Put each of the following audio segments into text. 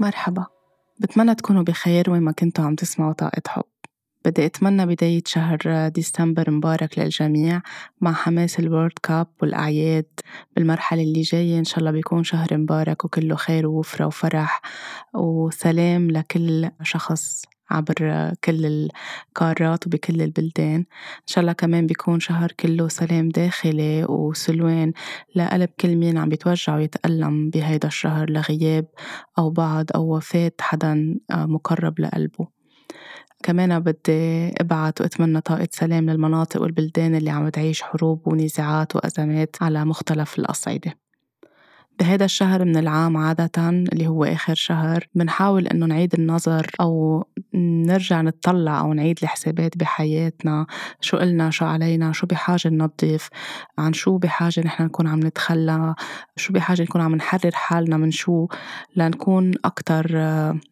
مرحبا. بتمنى تكونوا بخير وين ما كنتوا عم تسمعوا طاقة حب. بدي أتمنى بداية شهر ديسمبر مبارك للجميع مع حماس الورد كاب والأعياد بالمرحلة اللي جاية. إن شاء الله بيكون شهر مبارك وكله خير ووفرة وفرح وسلام لكل شخص. عبر كل القارات وبكل البلدان. إن شاء الله كمان بيكون شهر كله سلام داخلي وسلوان. لقلب كل مين عم بيتوجع ويتألم بهيدا الشهر لغياب أو بعد أو وفاة حدا مقرب لقلبه. كمان بدي أبعت وأتمنى طاقة سلام للمناطق والبلدان اللي عم تعيش حروب ونزاعات وأزمات على مختلف الأصعدة. بهذا الشهر من العام عادة اللي هو آخر شهر بنحاول إنه نعيد النظر أو نرجع نطلع أو نعيد الحسابات بحياتنا. شو قلنا؟ شو علينا؟ شو بحاجة ننظف؟ عن شو بحاجة نحن نكون عم نتخلى؟ شو بحاجة نكون عم نحرر حالنا من شو؟ لنكون أكتر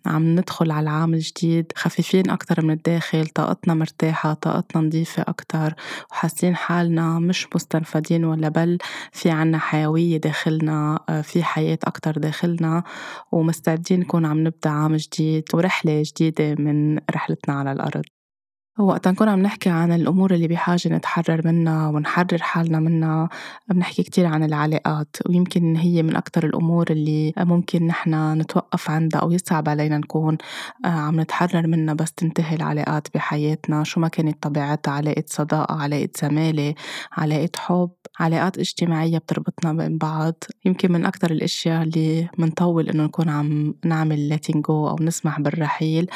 عم ندخل على العام الجديد. خفيفين أكتر من الداخل طاقتنا مرتاحة طاقتنا نظيفة أكتر وحاسين حالنا مش مستنفدين ولا بل في عنا حيوية داخلنا في حياة أكتر داخلنا ومستعدين نكون عم نبدأ عام جديد ورحلة جديدة من رحلتنا على الأرض. وقتا نكون عم نحكي عن الأمور اللي بحاجة نتحرر منها ونحرر حالنا منها بنحكي كتير عن العلاقات ويمكن هي من أكتر الأمور اللي ممكن نحن نتوقف عندها أو يصعب علينا نكون عم نتحرر منها بس تنتهي العلاقات بحياتنا. شو ما كانت طبيعتها علاقة صداقة علاقة زمالة علاقة حب علاقات اجتماعية بتربطنا بين بعض. يمكن من أكتر الأشياء اللي منطول إنه نكون عم نعمل letting go أو نسمح بالرحيل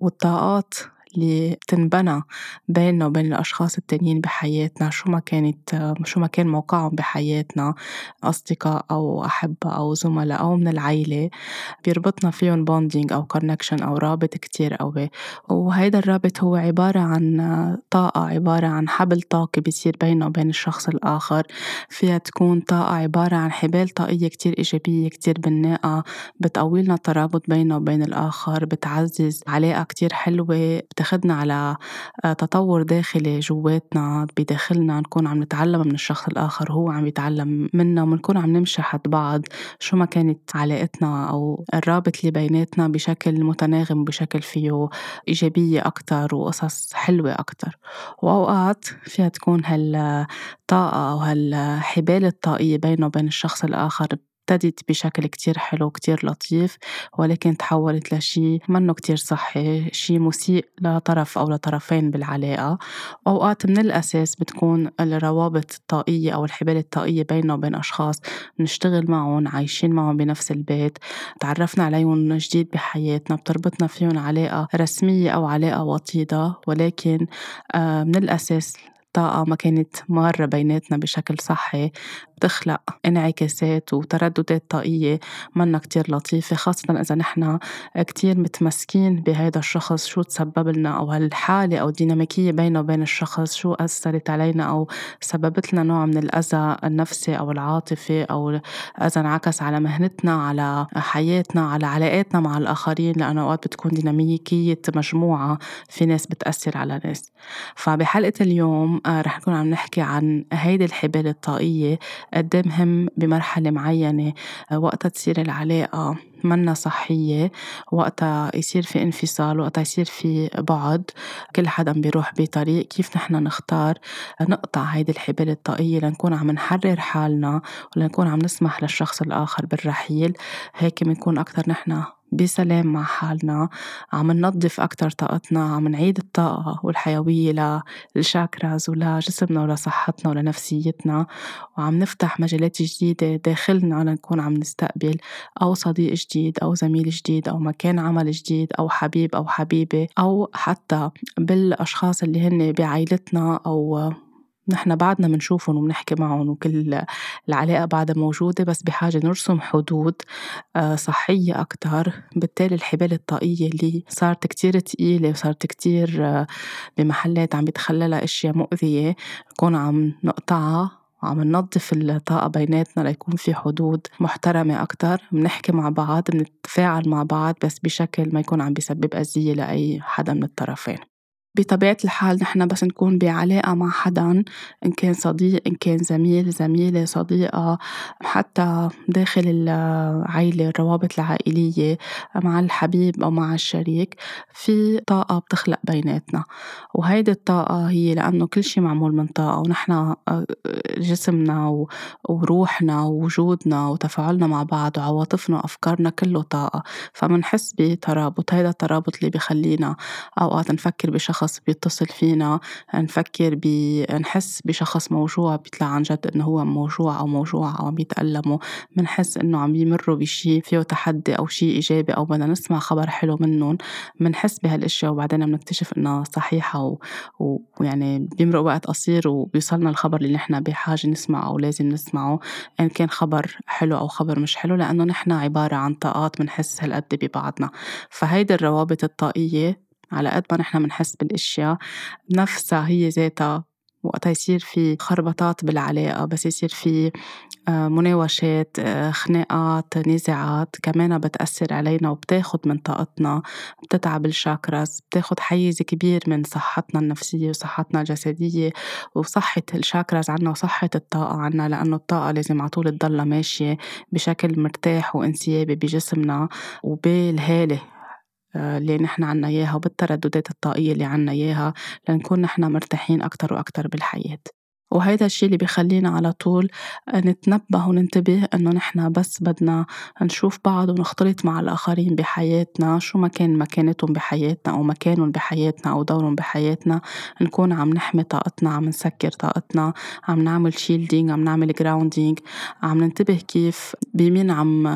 والطاقات. اللي بتنبنى بيننا وبين الأشخاص التانيين بحياتنا شو ما كانت شو ما كان موقعهم بحياتنا أصدقاء أو أحبة أو زملاء أو من العيلة بيربطنا فيهم bonding أو connection أو رابط كتير قوي. وهيدا الرابط هو عبارة عن طاقة عبارة عن حبل طاقي بيصير بيننا وبين الشخص الآخر. فيها تكون طاقة عبارة عن حبال طاقية كتير إيجابية كتير بناءة بتقويلنا الترابط بيننا وبين الآخر بتعزز علاقة كتير حلوة بتاخدنا على آه، تطور داخلي جواتنا بداخلنا نكون عم نتعلم من الشخص الآخر هو عم يتعلم منا ونكون عم نمشي حد بعض شو ما كانت علاقتنا أو الرابط اللي بيناتنا بشكل متناغم بشكل فيه إيجابية أكتر وقصص حلوة أكتر. وأوقات فيها تكون هالطاقة أو هالحبال الطاقية بينه وبين الشخص الآخر ابتدت بشكل كتير حلو كتير لطيف ولكن تحولت لشي منه كتير صحي شي مسيء لطرف أو لطرفين بالعلاقة. أوقات من الأساس بتكون الروابط الطاقية أو الحبال الطاقية بيننا وبين أشخاص نشتغل معهم عايشين معهم بنفس البيت تعرفنا عليهم جديد بحياتنا بتربطنا فيهم علاقة رسمية أو علاقة وطيدة. ولكن آه، من الأساس الطاقة ما كانت مارة بيناتنا بشكل صحي. بتخلق انعكاسات وترددات طاقية منا كتير لطيفة خاصة إذا نحن كتير متمسكين بهيدا الشخص شو تسبب لنا أو هالحالة أو الديناميكية بينه وبين الشخص شو أثرت علينا أو سببت لنا نوع من الأذى النفسي أو العاطفي أو إذا انعكس على مهنتنا على حياتنا على علاقاتنا مع الآخرين لأنه أوقات بتكون ديناميكية مجموعة في ناس بتأثر على ناس. فبحلقة اليوم آه، رح نكون عم نحكي عن هيدي الحبال الطاقية قد مهم بمرحلة معينة وقتها تصير العلاقة منا صحية وقتها يصير في انفصال وقتها يصير في بعد كل حدا بيروح بطريق كيف نحن نختار نقطع هيدي الحبال الطاقية لنكون عم نحرر حالنا ولنكون عم نسمح للشخص الآخر بالرحيل؟ هيك بنكون أكتر نحن بسلام مع حالنا. عم ننظف أكتر طاقتنا عم نعيد الطاقة والحيوية للشاكراز ولجسمنا ولصحتنا ولنفسيتنا وعم نفتح مجالات جديدة داخلنا لنكون عم نستقبل أو صديق جديد أو زميل جديد أو مكان عمل جديد أو حبيب أو حبيبة أو حتى بالأشخاص اللي هن بعائلتنا أو نحن بعدنا منشوفهم وبنحكي معهم وكل العلاقة بعدها موجودة بس بحاجة نرسم حدود آه، صحية أكتر. بالتالي الحبال الطاقية اللي صارت كتير تقيلة وصارت كتير آه، بمحلات عم بيتخللها أشياء مؤذية نكون عم نقطعها وعم ننظف الطاقة بيناتنا ليكون في حدود محترمة أكتر. بنحكي مع بعض بنتفاعل مع بعض بس بشكل ما يكون عم بيسبب أذية لأي حدا من الطرفين. بطبيعة الحال نحن بس نكون بعلاقة مع حدا إن كان صديق إن كان زميل زميلة صديقة حتى داخل العيلة الروابط العائلية مع الحبيب أو مع الشريك في طاقة بتخلق بيناتنا. وهيدي الطاقة هي لأنه كل شي معمول من طاقة ونحن آه، جسمنا وروحنا ووجودنا وتفاعلنا مع بعض وعواطفنا وأفكارنا كله طاقة. فمنحس بترابط هيدا الترابط اللي بخلينا أوقات نفكر بشخص بيتصل فينا نفكر ب نحس بشخص موجوع بيطلع عن جد إنه هو موجوع أو موجوعة أو عم بيتألموا. منحس إنه عم بيمروا بشي فيه تحدي أو شي إيجابي أو بدنا نسمع خبر حلو منهم. منحس بهالأشياء وبعدين بنكتشف إنها صحيحة ويعني بيمرق وقت قصير وبيوصلنا الخبر اللي نحن بحاجة نسمعه أو لازم نسمعه. إن كان خبر حلو أو خبر مش حلو لأنه نحن عبارة عن طاقات منحس هالقد ببعضنا. فهيدي الروابط الطاقية على قد ما نحن منحس بالأشياء نفسها هي ذاتها. وقتها يصير في خربطات بالعلاقة بس يصير في آه، مناوشات آه، خناقات نزاعات كمان بتأثر علينا وبتاخد من طاقتنا بتتعب الشاكراز بتاخد حيز كبير من صحتنا النفسية وصحتنا الجسدية وصحة الشاكراز عنا وصحة الطاقة عنا لأنه الطاقة لازم على طول تضلها ماشية بشكل مرتاح وانسيابي بجسمنا وبالهالة. اللي نحن عنا إياها وبالترددات الطاقية اللي عنا إياها لنكون نحن مرتاحين أكتر وأكتر بالحياة. وهيدا الشي اللي بيخلينا على طول نتنبه وننتبه إنه نحن بس بدنا نشوف بعض ونختلط مع الآخرين بحياتنا شو ما كان مكانتهم بحياتنا أو مكانهم بحياتنا أو دورهم بحياتنا نكون عم نحمي طاقتنا عم نسكر طاقتنا عم نعمل shielding عم نعمل grounding عم ننتبه كيف بمين عم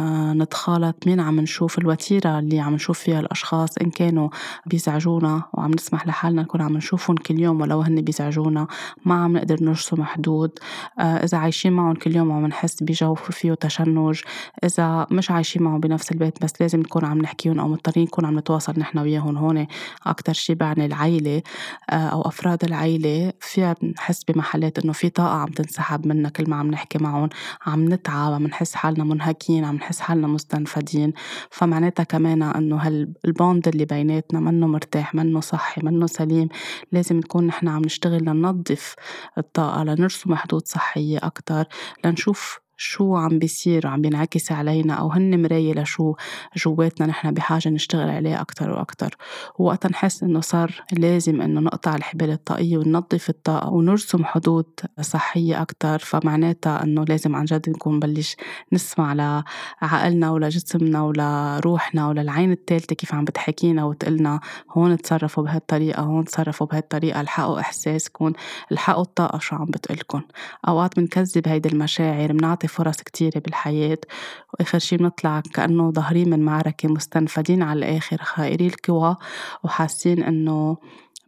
نتخالط مين عم نشوف الوتيرة اللي عم نشوف فيها الأشخاص إن كانوا بيزعجونا وعم نسمح لحالنا نكون عم نشوفهم كل يوم ولو هن بيزعجونا ما عم نقدر نرسو محدود. آه، إذا عايشين معهم كل يوم عم نحس بجو فيه تشنج. إذا مش عايشين معهم بنفس البيت بس لازم نكون عم نحكيهم أو مضطرين نكون عم نتواصل نحن وياهم هون أكتر شي بعني العيلة. آه، أو أفراد العيلة. فيها نحس بمحلات إنه في طاقة عم تنسحب منا كل ما عم نحكي معهم. عم نتعب عم نحس حالنا منهكين عم نحس حالنا مستنفدين. فمعناتها كمان إنه هالبوند اللي بيناتنا منه مرتاح منه صحي منه سليم. لازم نكون نحن عم نشتغل لننظف الطاقة. لنرسم حدود صحية أكتر لنشوف شو عم بيصير وعم بينعكس علينا أو هن مراية لشو جواتنا نحن بحاجة نشتغل عليه أكتر وأكتر. ووقتا نحس إنه صار لازم إنه نقطع الحبال الطاقية وننظف الطاقة ونرسم حدود صحية أكتر فمعناتها إنه لازم عن جد نكون نبلش نسمع لعقلنا ولجسمنا ولروحنا وللعين الثالثة كيف عم بتحكينا وتقلنا هون تصرفوا بهالطريقة هون تصرفوا بهالطريقة الحقوا إحساسكم الحقوا الطاقة شو عم بتقلكن. أوقات بنكذب هيدي المشاعر بنعطي فرص كتيرة بالحياة وآخر شي بنطلع كأنه ظاهرين من معركة مستنفدين على الآخر خائري القوى وحاسين إنه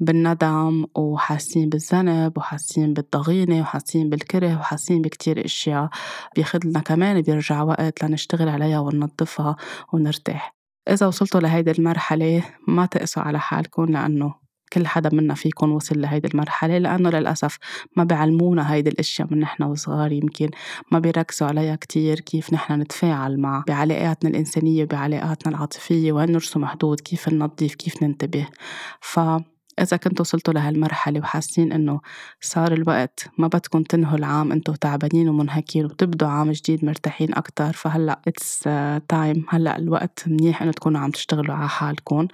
بالندم وحاسين بالذنب وحاسين بالضغينة وحاسين بالكره وحاسين بكتير أشياء بياخدلنا كمان بيرجع وقت لنشتغل عليها وننظفها ونرتاح. إذا وصلتوا لهيدي المرحلة ما تقسوا على حالكم لأنه كل حدا منا فيكم وصل لهيدي المرحلة لأنه للأسف ما بيعلمونا هيدي الأشياء من نحن وصغار يمكن ما بيركزوا عليها كتير كيف نحن نتفاعل مع بعلاقاتنا الإنسانية بعلاقاتنا العاطفية وين نرسم حدود كيف ننظف كيف ننتبه. ف إذا كنتوا وصلتوا لهالمرحلة وحاسين إنه صار الوقت ما بدكم تنهوا العام أنتوا تعبانين ومنهكين وتبدوا عام جديد مرتاحين أكتر فهلأ it's time هلأ الوقت منيح إنه تكونوا عم تشتغلوا على حالكم.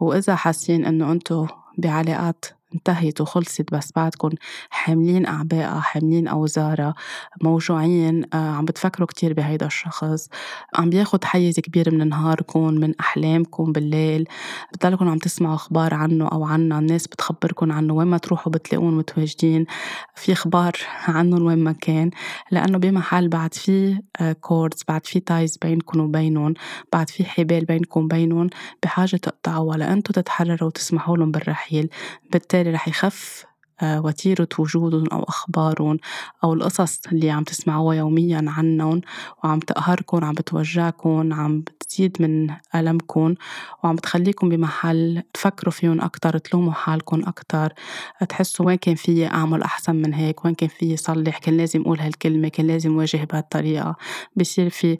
وإذا حاسين إنه أنتوا بعلاقات. انتهت وخلصت بس بعدكم حاملين أعباء حاملين أوزارها موجوعين. آه، عم بتفكروا كتير بهيدا الشخص. عم بياخد حيز كبير من نهاركم من أحلامكم بالليل. بتضلكم عم تسمعوا أخبار عنه أو عنها الناس بتخبركم عنه وين ما تروحوا بتلاقوهن متواجدين. في أخبار عنهم وين ما كان. لأنه بمحل بعد في cords آه، بعد في ties بينكم وبينهم. بعد في حبال بينكم وبينهم. بحاجة تقطعوها لأنتوا تتحرروا وتسمحوا لهم بالرحيل. بالتالي بالتالي رح يخف آه، وتيرة وجودهم أو أخبارهم أو القصص اللي عم تسمعوها يوميا عنهم وعم تقهركم عم بتوجعكم عم بتزيد من ألمكم وعم بتخليكم بمحل تفكروا فيهم أكتر تلوموا حالكم أكتر تحسوا وين كان فيي أعمل أحسن من هيك وين كان فيي صلح كان لازم أقول هالكلمة كان لازم واجه بهالطريقة. بصير في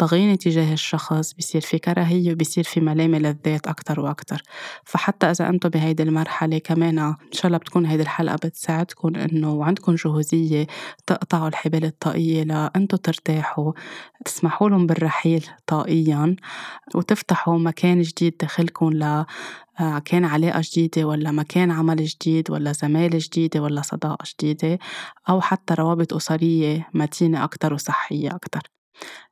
ضغينة تجاه الشخص بصير في كراهية وبصير في ملامة للذات أكتر وأكتر. فحتى إذا أنتم بهيدي المرحلة كمان إن شاء الله بتكون هيدي الحلقة بتساعدكم إنه عندكم جهوزية تقطعوا الحبال الطاقية لأنتم ترتاحوا تسمحوا لهم بالرحيل طاقيا وتفتحوا مكان جديد داخلكم ل آه، كان علاقة جديدة ولا مكان عمل جديد ولا زمالة جديدة ولا صداقة جديدة أو حتى روابط أسرية متينة أكتر وصحية أكتر.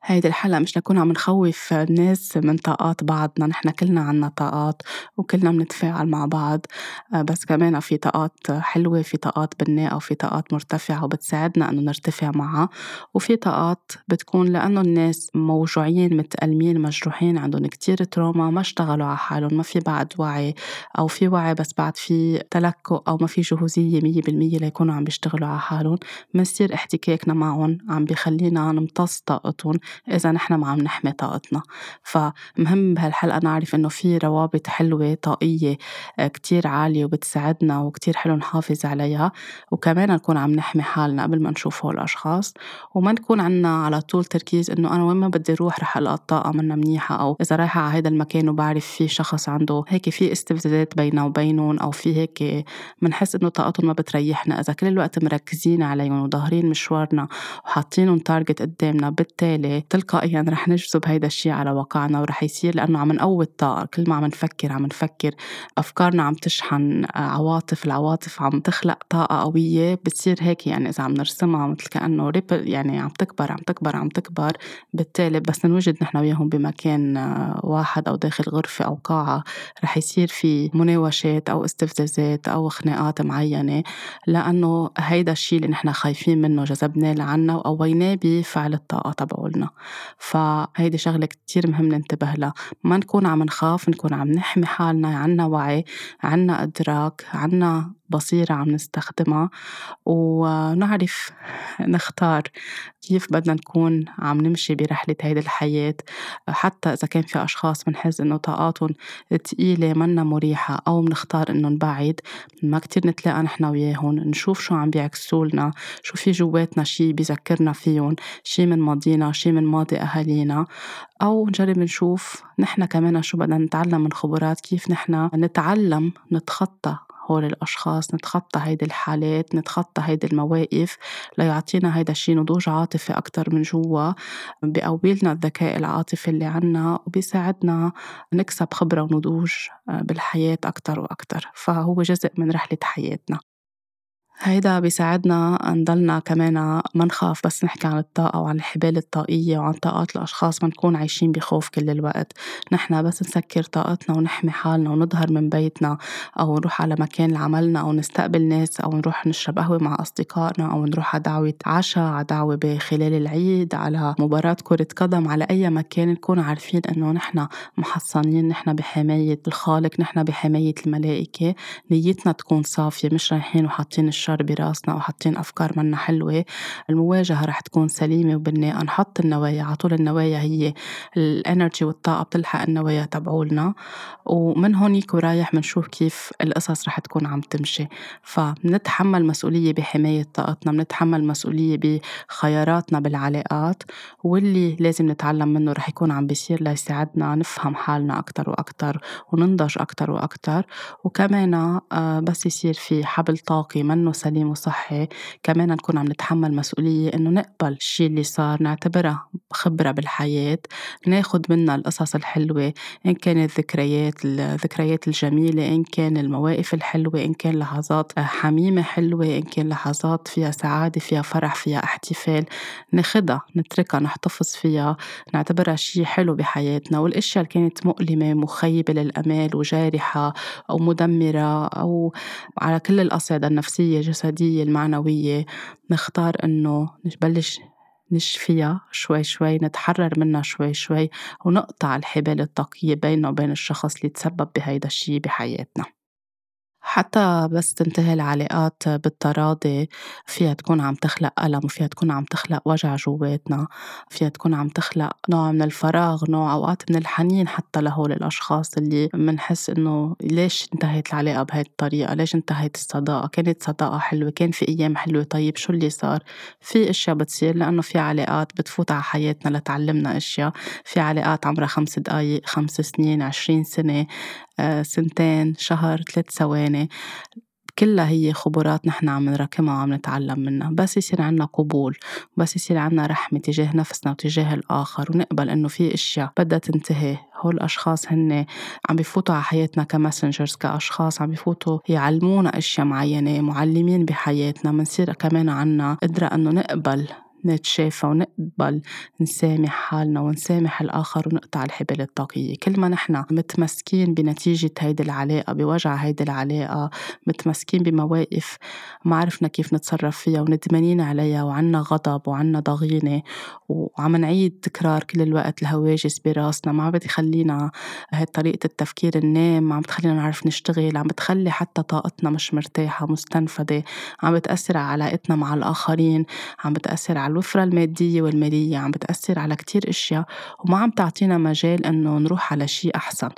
هيدي الحلقة مش نكون عم نخوف الناس من طاقات بعضنا نحن كلنا عنا طاقات وكلنا بنتفاعل مع بعض. آه، بس كمان في طاقات حلوة في طاقات بناءة وفي طاقات مرتفعة وبتساعدنا إنه نرتفع معها. وفي طاقات بتكون لأنه الناس موجوعين متألمين مجروحين عندهم كتير تروما ما اشتغلوا على حالهم ما في بعد وعي أو في وعي بس بعد في تلكؤ أو ما في جهوزية مية بالمية ليكونوا عم بيشتغلوا على حالهم. بنصير احتكاكنا معهم عم بيخلينا نمتص طاقتهم إذا نحن ما عم نحمي طاقتنا. فمهم بهالحلقة نعرف إنه في روابط حلوة طاقية آه، كتير عالية وبتساعدنا وكتير حلو نحافظ عليها. وكمان نكون عم نحمي حالنا قبل ما نشوف هول الأشخاص. وما نكون عنا على طول تركيز إنه أنا وين ما بدي أروح رح ألقى الطاقة منا منيحة أو إذا رايحة على هذا المكان وبعرف في شخص عنده هيك في استفزازات بينه وبينهم أو في هيك بنحس إنه طاقتهم ما بتريحنا. إذا كل الوقت مركزين عليهم وظاهرين مشوارنا وحاطينهم تارجت قدامنا بالتالي تلقائيا رح نجذب هيدا الشيء على واقعنا ورح يصير لأنه عم نقوي الطاقة. كل ما عم نفكر عم نفكر أفكارنا عم تشحن عواطف العواطف عم تخلق طاقة قوية. بتصير هيك يعني إذا عم نرسمها مثل كأنه ريبل يعني عم تكبر عم تكبر عم تكبر. بالتالي بس نوجد نحن وياهم بمكان واحد أو داخل غرفة أو قاعة رح يصير في مناوشات أو استفزازات أو خناقات معينة. لأنه هيدا الشيء اللي نحن خايفين منه جذبناه لعنا وقويناه بفعل الطاقة. تبعولنا فهيدي شغلة كتير مهم ننتبه لها. ما نكون عم نخاف نكون عم نحمي حالنا. عنا وعي عنا إدراك عنا بصيرة عم نستخدمها. ونعرف نختار كيف بدنا نكون عم نمشي برحلة هيدي الحياة؟ حتى إذا كان في أشخاص بنحس إنه طاقاتهم تقيلة منا مريحة أو بنختار إنه نبعد ما كتير نتلاقى نحن وياهم. نشوف شو عم بيعكسوا لنا شو في جواتنا شي بيذكرنا فيهم شي من ماضينا شي من ماضي أهالينا. أو نجرب نشوف نحن كمان شو بدنا نتعلم من خبرات كيف نحن نتعلم نتخطى. هول الأشخاص نتخطى هيدي الحالات نتخطى هيدي المواقف ليعطينا هيدا الشي نضوج عاطفي أكتر من جوا. بيقوي لنا الذكاء العاطفي اللي عنا وبيساعدنا نكسب خبرة ونضوج بالحياة أكتر وأكتر. فهو جزء من رحلة حياتنا. هيدا بيساعدنا نضلنا كمان ما نخاف بس نحكي عن الطاقة وعن الحبال الطاقية وعن طاقات الأشخاص ما نكون عايشين بخوف كل الوقت. نحن بس نسكر طاقتنا ونحمي حالنا ونظهر من بيتنا أو نروح على مكان عملنا أو نستقبل ناس أو نروح نشرب قهوة مع أصدقائنا أو نروح على دعوة عشاء على دعوة بخلال العيد على مباراة كرة قدم على أي مكان نكون عارفين إنه نحن محصنين نحن بحماية الخالق نحن بحماية الملائكة. نيتنا تكون صافية مش رايحين وحاطين الشر أفكار براسنا وحاطين أفكار منا حلوة المواجهة رح تكون سليمة وبناءة نحط النوايا على طول النوايا هي الانرجي والطاقة بتلحق النوايا تبعولنا ومن هونيك ورايح بنشوف كيف القصص رح تكون عم تمشي. فبنتحمل مسؤولية بحماية طاقتنا بنتحمل مسؤولية بخياراتنا بالعلاقات واللي لازم نتعلم منه رح يكون عم بيصير ليساعدنا نفهم حالنا أكتر وأكتر وننضج أكتر وأكتر. وكمان آه، بس يصير في حبل طاقي منه سليم وصحي. كمان نكون عم نتحمل مسؤولية إنه نقبل الشي اللي صار نعتبرها خبرة بالحياة ناخد منها القصص الحلوة إن كانت ذكريات الذكريات الجميلة إن كان المواقف الحلوة إن كان لحظات حميمة حلوة إن كان لحظات فيها سعادة فيها فرح فيها احتفال ناخدها نتركها نحتفظ فيها نعتبرها شي حلو بحياتنا. والأشياء اللي كانت مؤلمة مخيبة للأمال وجارحة أو مدمرة أو على كل الأصعدة النفسية الجسدية المعنوية نختار إنه نبلش نشفيها شوي شوي نتحرر منها شوي شوي ونقطع الحبال الطاقية بيننا وبين الشخص اللي تسبب بهيدا الشي بحياتنا. حتى بس تنتهي العلاقات بالتراضي فيها تكون عم تخلق ألم وفيها تكون عم تخلق وجع جواتنا فيها تكون عم تخلق نوع من الفراغ نوع أوقات من الحنين حتى لهول الأشخاص اللي منحس إنه ليش انتهت العلاقة بهاي الطريقة؟ ليش انتهت الصداقة؟ كانت صداقة حلوة؟ كان في أيام حلوة؟ طيب شو اللي صار؟ في أشياء بتصير لأنه في علاقات بتفوت على حياتنا لتعلمنا أشياء. في علاقات عمرها خمس دقايق خمس سنين عشرين سنة. سنتين شهر ثلاث ثواني. كلها هي خبرات نحن عم نراكمها وعم نتعلم منها. بس يصير عنا قبول بس يصير عنا رحمة تجاه نفسنا وتجاه الآخر ونقبل إنه في أشياء بدها تنتهي. هول الأشخاص هن عم بفوتوا على حياتنا كماسنجرز كأشخاص عم بفوتوا يعلمونا أشياء معينة معلمين بحياتنا. منصير كمان عنا قدرة إنه نقبل نتشافى ونقبل نسامح حالنا ونسامح الآخر ونقطع الحبال الطاقية. كل ما نحن متمسكين بنتيجة هيدي العلاقة بوجع هيدي العلاقة متمسكين بمواقف ما عرفنا كيف نتصرف فيها وندمانين عليها وعنا غضب وعنا ضغينة وعم نعيد تكرار كل الوقت الهواجس براسنا ما عم بتخلينا هاي طريقة التفكير النام عم بتخلينا نعرف نشتغل عم بتخلي حتى طاقتنا مش مرتاحة مستنفدة عم بتأثر على علاقتنا مع الآخرين عم بتأثر على الوفرة المادية والمالية عم بتأثر على كتير أشياء وما عم تعطينا مجال إنه نروح على شيء أحسن.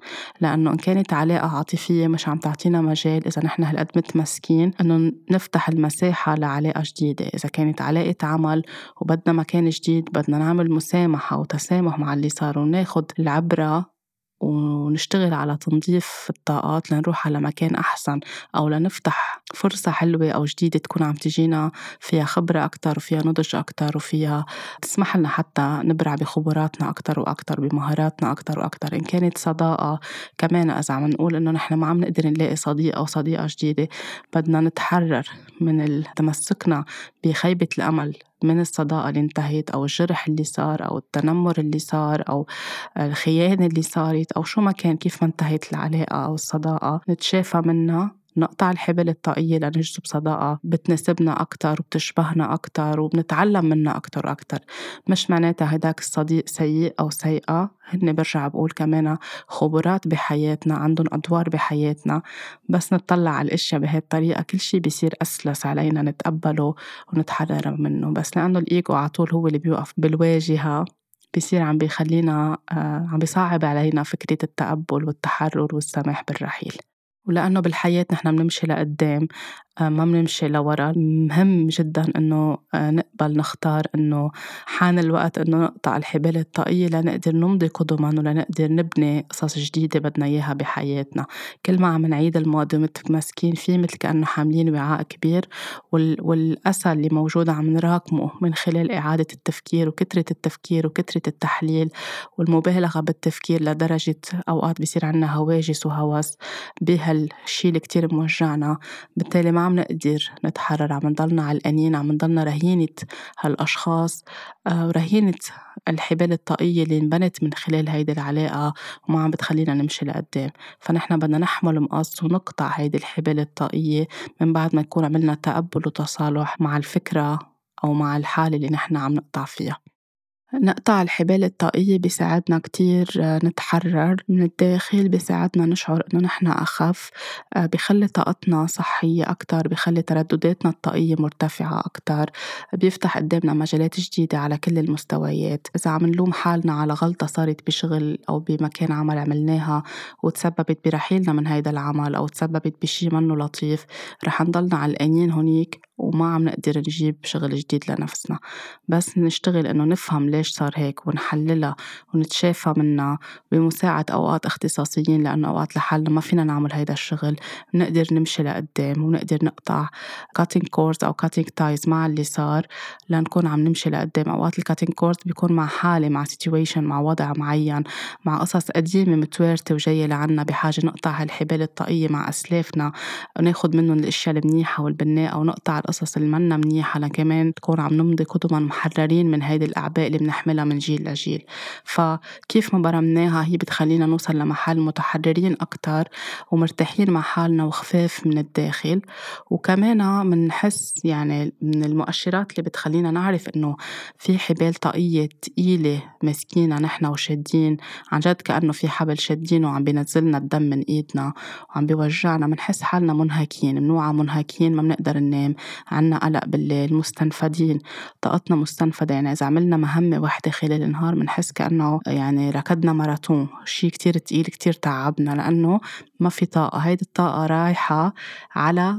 لأنه إن كانت علاقة عاطفية مش عم تعطينا مجال إذا نحن هالقد متمسكين إنه نفتح المساحة لعلاقة جديدة. إذا كانت علاقة عمل وبدنا مكان جديد بدنا نعمل مسامحة وتسامح مع اللي صار وناخد العبرة ونشتغل على تنظيف الطاقات لنروح على مكان أحسن أو لنفتح فرصة حلوة أو جديدة تكون عم تجينا فيها خبرة أكتر وفيها نضج أكتر وفيها تسمح لنا حتى نبرع بخبراتنا أكتر وأكتر بمهاراتنا أكتر وأكتر. إن كانت صداقة كمان إذا عم نقول إنه نحن ما عم نقدر نلاقي صديق أو صديقة جديدة بدنا نتحرر من تمسكنا بخيبة الأمل. من الصداقة اللي انتهت أو الجرح اللي صار أو التنمر اللي صار أو الخيانة اللي صارت أو شو ما كان كيف ما انتهت العلاقة أو الصداقة نتشافى منها. نقطع الحبل الطاقية لنجذب صداقة بتناسبنا أكتر وبتشبهنا أكتر وبنتعلم منها أكتر وأكتر. مش معناتها هداك الصديق سيء أو سيئة هن برجع بقول كمان خبرات بحياتنا عندهم أدوار بحياتنا. بس نطلع على الأشياء بهي الطريقة كل شي بيصير أسلس علينا نتقبله ونتحرر منه. بس لأنه الإيجو على طول هو اللي بيوقف بالواجهة بيصير عم بيخلينا آه، عم بيصعب علينا فكرة التقبل والتحرر والسماح بالرحيل. ولأنه بالحياة نحن بنمشي لقدام. ما بنمشي لورا. مهم جدا إنه آه، نقبل نختار إنه حان الوقت إنه نقطع الحبال الطاقية لنقدر نمضي قدما ولنقدر نبني قصص جديدة بدنا إياها بحياتنا. كل ما عم نعيد الماضي متمسكين فيه مثل كأنه حاملين وعاء كبير والأسى اللي موجود عم نراكمه من خلال إعادة التفكير وكثرة التفكير وكثرة التحليل والمبالغة بالتفكير لدرجة أوقات بصير عنا هواجس وهوس بهالشي اللي كتير موجعنا. بالتالي ما عم نقدر نتحرر عم نضلنا علقانين عم نضلنا رهينة هالأشخاص. آه، ورهينة الحبال الطاقية اللي انبنت من خلال هيدي العلاقة وما عم بتخلينا نمشي لقدام. فنحن بدنا نحمل مقص ونقطع هيدي الحبال الطاقية من بعد ما نكون عملنا تقبل وتصالح مع الفكرة أو مع الحالة اللي نحن عم نقطع فيها. نقطع الحبال الطاقية بيساعدنا كتير آه، نتحرر من الداخل بيساعدنا نشعر إنه نحن أخف آه، بخلي طاقتنا صحية أكتر بخلي تردداتنا الطاقية مرتفعة أكتر بيفتح قدامنا مجالات جديدة على كل المستويات. إذا عم نلوم حالنا على غلطة صارت بشغل أو بمكان عمل عملناها وتسببت برحيلنا من هيدا العمل أو تسببت بشي منه لطيف رح نضلنا علقانين هونيك وما عم نقدر نجيب شغل جديد لنفسنا. بس نشتغل إنه نفهم ليش صار هيك ونحللها ونتشافى منها بمساعدة أوقات اختصاصيين لأنه أوقات لحالنا ما فينا نعمل هيدا الشغل. نقدر نمشي لقدام ونقدر نقطع cutting cords أو cutting ties مع اللي صار لنكون عم نمشي لقدام. أوقات ال cutting cord بيكون مع حالة مع situation مع وضع معين مع قصص قديمة متوارثة وجاية لعنا بحاجة نقطع هالحبال الطاقية مع أسلافنا وناخد منهم الأشياء المنيحة والبناءة ونقطع القصص اللي منا منيحة لكمان نكون عم نمضي قدما محررين من هيدي الأعباء اللي بنحملها من جيل لجيل. فكيف ما برمناها هي بتخلينا نوصل لمحل متحررين أكتر ومرتاحين مع حالنا وخفاف من الداخل. وكمان منحس يعني من المؤشرات اللي بتخلينا نعرف إنه في حبال طاقية تقيلة ماسكينها نحن وشادين. عن جد كأنه في حبل شادينه وعم بينزلنا الدم من إيدنا وعم بيوجعنا. منحس حالنا منهكين منوعى منهكين ما بنقدر ننام. عنا قلق بالليل مستنفدين طاقتنا مستنفدة. يعني إذا عملنا مهمة وحدة خلال النهار منحس كأنه يعني ركضنا ماراثون. شي كتير تقيل كتير تعبنا لأنه ما في طاقة. هيدي الطاقة رايحة على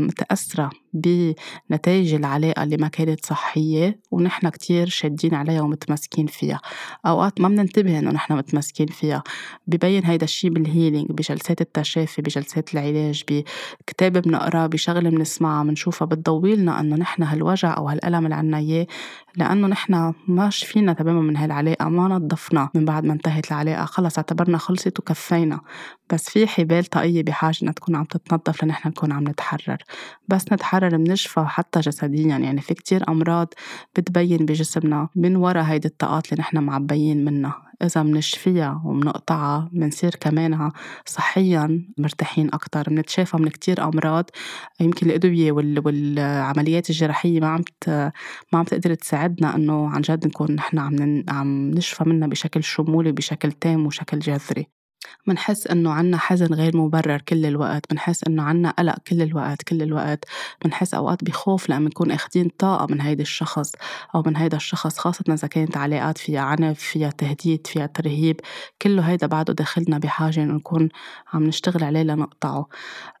متأثرة بنتائج العلاقة اللي ما كانت صحية ونحن كتير شادين عليها ومتمسكين فيها. أوقات ما بننتبه إنه نحن متمسكين فيها. ببين هيدا الشي بالهيلينج بجلسات التشافي بجلسات العلاج بكتاب بنقراه بشغلة بنسمعها بنشوفها. بتضوي لنا إنه نحن هالوجع أو هالألم اللي عنا إياه لأنه نحن ما شفينا تماما من هالعلاقة ما نظفنا من بعد ما انتهت العلاقة. خلص اعتبرنا خلصت وكفينا. بس في حبال طاقية بحاجة إنها تكون عم تتنظف لنحن نكون عم نتحرر. بس نتحرر بنشفى حتى جسديا يعني في كتير أمراض بتبين بجسمنا من ورا هيدي الطاقات اللي نحن معبيين منها. إذا منشفيها ومنقطعها منصير كمان صحيا مرتاحين أكتر. منتشافى من كتير أمراض يمكن الأدوية والعمليات الجراحية ما عم ما عم تقدر تساعدنا إنه عن جد نكون نحن عم عم نشفى منها بشكل شمولي بشكل تام وشكل جذري. منحس إنه عنا حزن غير مبرر كل الوقت منحس إنه عنا قلق كل الوقت كل الوقت. منحس أوقات بخوف لما نكون أخدين طاقة من هيدا الشخص أو من هيدا الشخص خاصة إذا كانت علاقات فيها عنف فيها تهديد فيها ترهيب. كله هيدا بعده داخلنا بحاجة إنه نكون عم نشتغل عليه لنقطعه.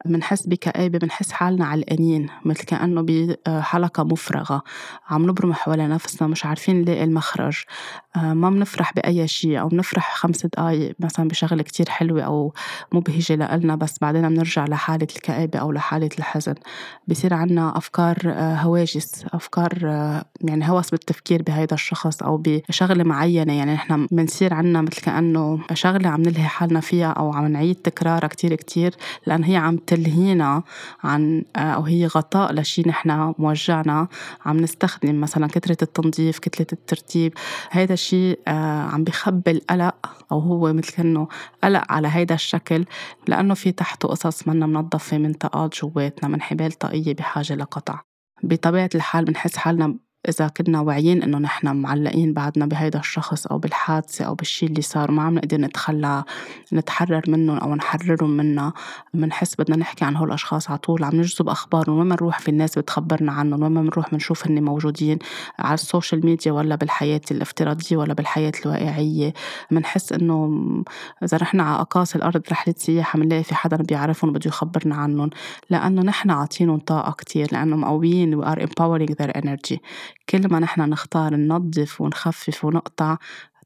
منحس بكآبة منحس حالنا علقانين مثل كأنه بحلقة مفرغة. عم نبرم حول نفسنا مش عارفين نلاقي المخرج. ما بنفرح بأي شيء أو بنفرح خمس دقايق مثلا بشغلة كتير حلوة أو مبهجة لإلنا بس بعدين بنرجع لحالة الكآبة أو لحالة الحزن. بصير عنا أفكار آه، هواجس أفكار آه، يعني هوس بالتفكير بهيدا الشخص أو بشغلة معينة. يعني نحن بنصير عنا مثل كأنه شغلة عم نلهي حالنا فيها أو عم نعيد تكرارها كتير كتير لأن هي عم تلهينا عن آه، أو هي غطاء لشي نحن موجعنا. عم نستخدم مثلا كترة التنظيف كتلة الترتيب هيدا الشي عم بخبي القلق أو هو مثل كأنه قلق على هيدا الشكل لأنه في تحته قصص منا منظفة منطقات جواتنا من حبال طاقية بحاجة لقطع. بطبيعة الحال بنحس حالنا إذا كنا واعيين إنه نحن معلقين بعدنا بهيدا الشخص أو بالحادثة أو بالشي اللي صار ما عم نقدر نتخلى نتحرر منهم أو نحررهم منا. بنحس بدنا نحكي عن هول الأشخاص على طول عم نجذب أخبارهم وين نروح في الناس بتخبرنا عنهم وين بنروح بنشوف هن موجودين على السوشيال ميديا ولا بالحياة الافتراضية ولا بالحياة الواقعية. بنحس إنه إذا رحنا على أقاصي الأرض رحلة سياحة بنلاقي في حدا بيعرفهم بده يخبرنا عنهم. لأنه نحن عاطينهم طاقة كتير لأنه مقويين we are empowering their energy. كل ما نحن نختار ننظف ونخفف ونقطع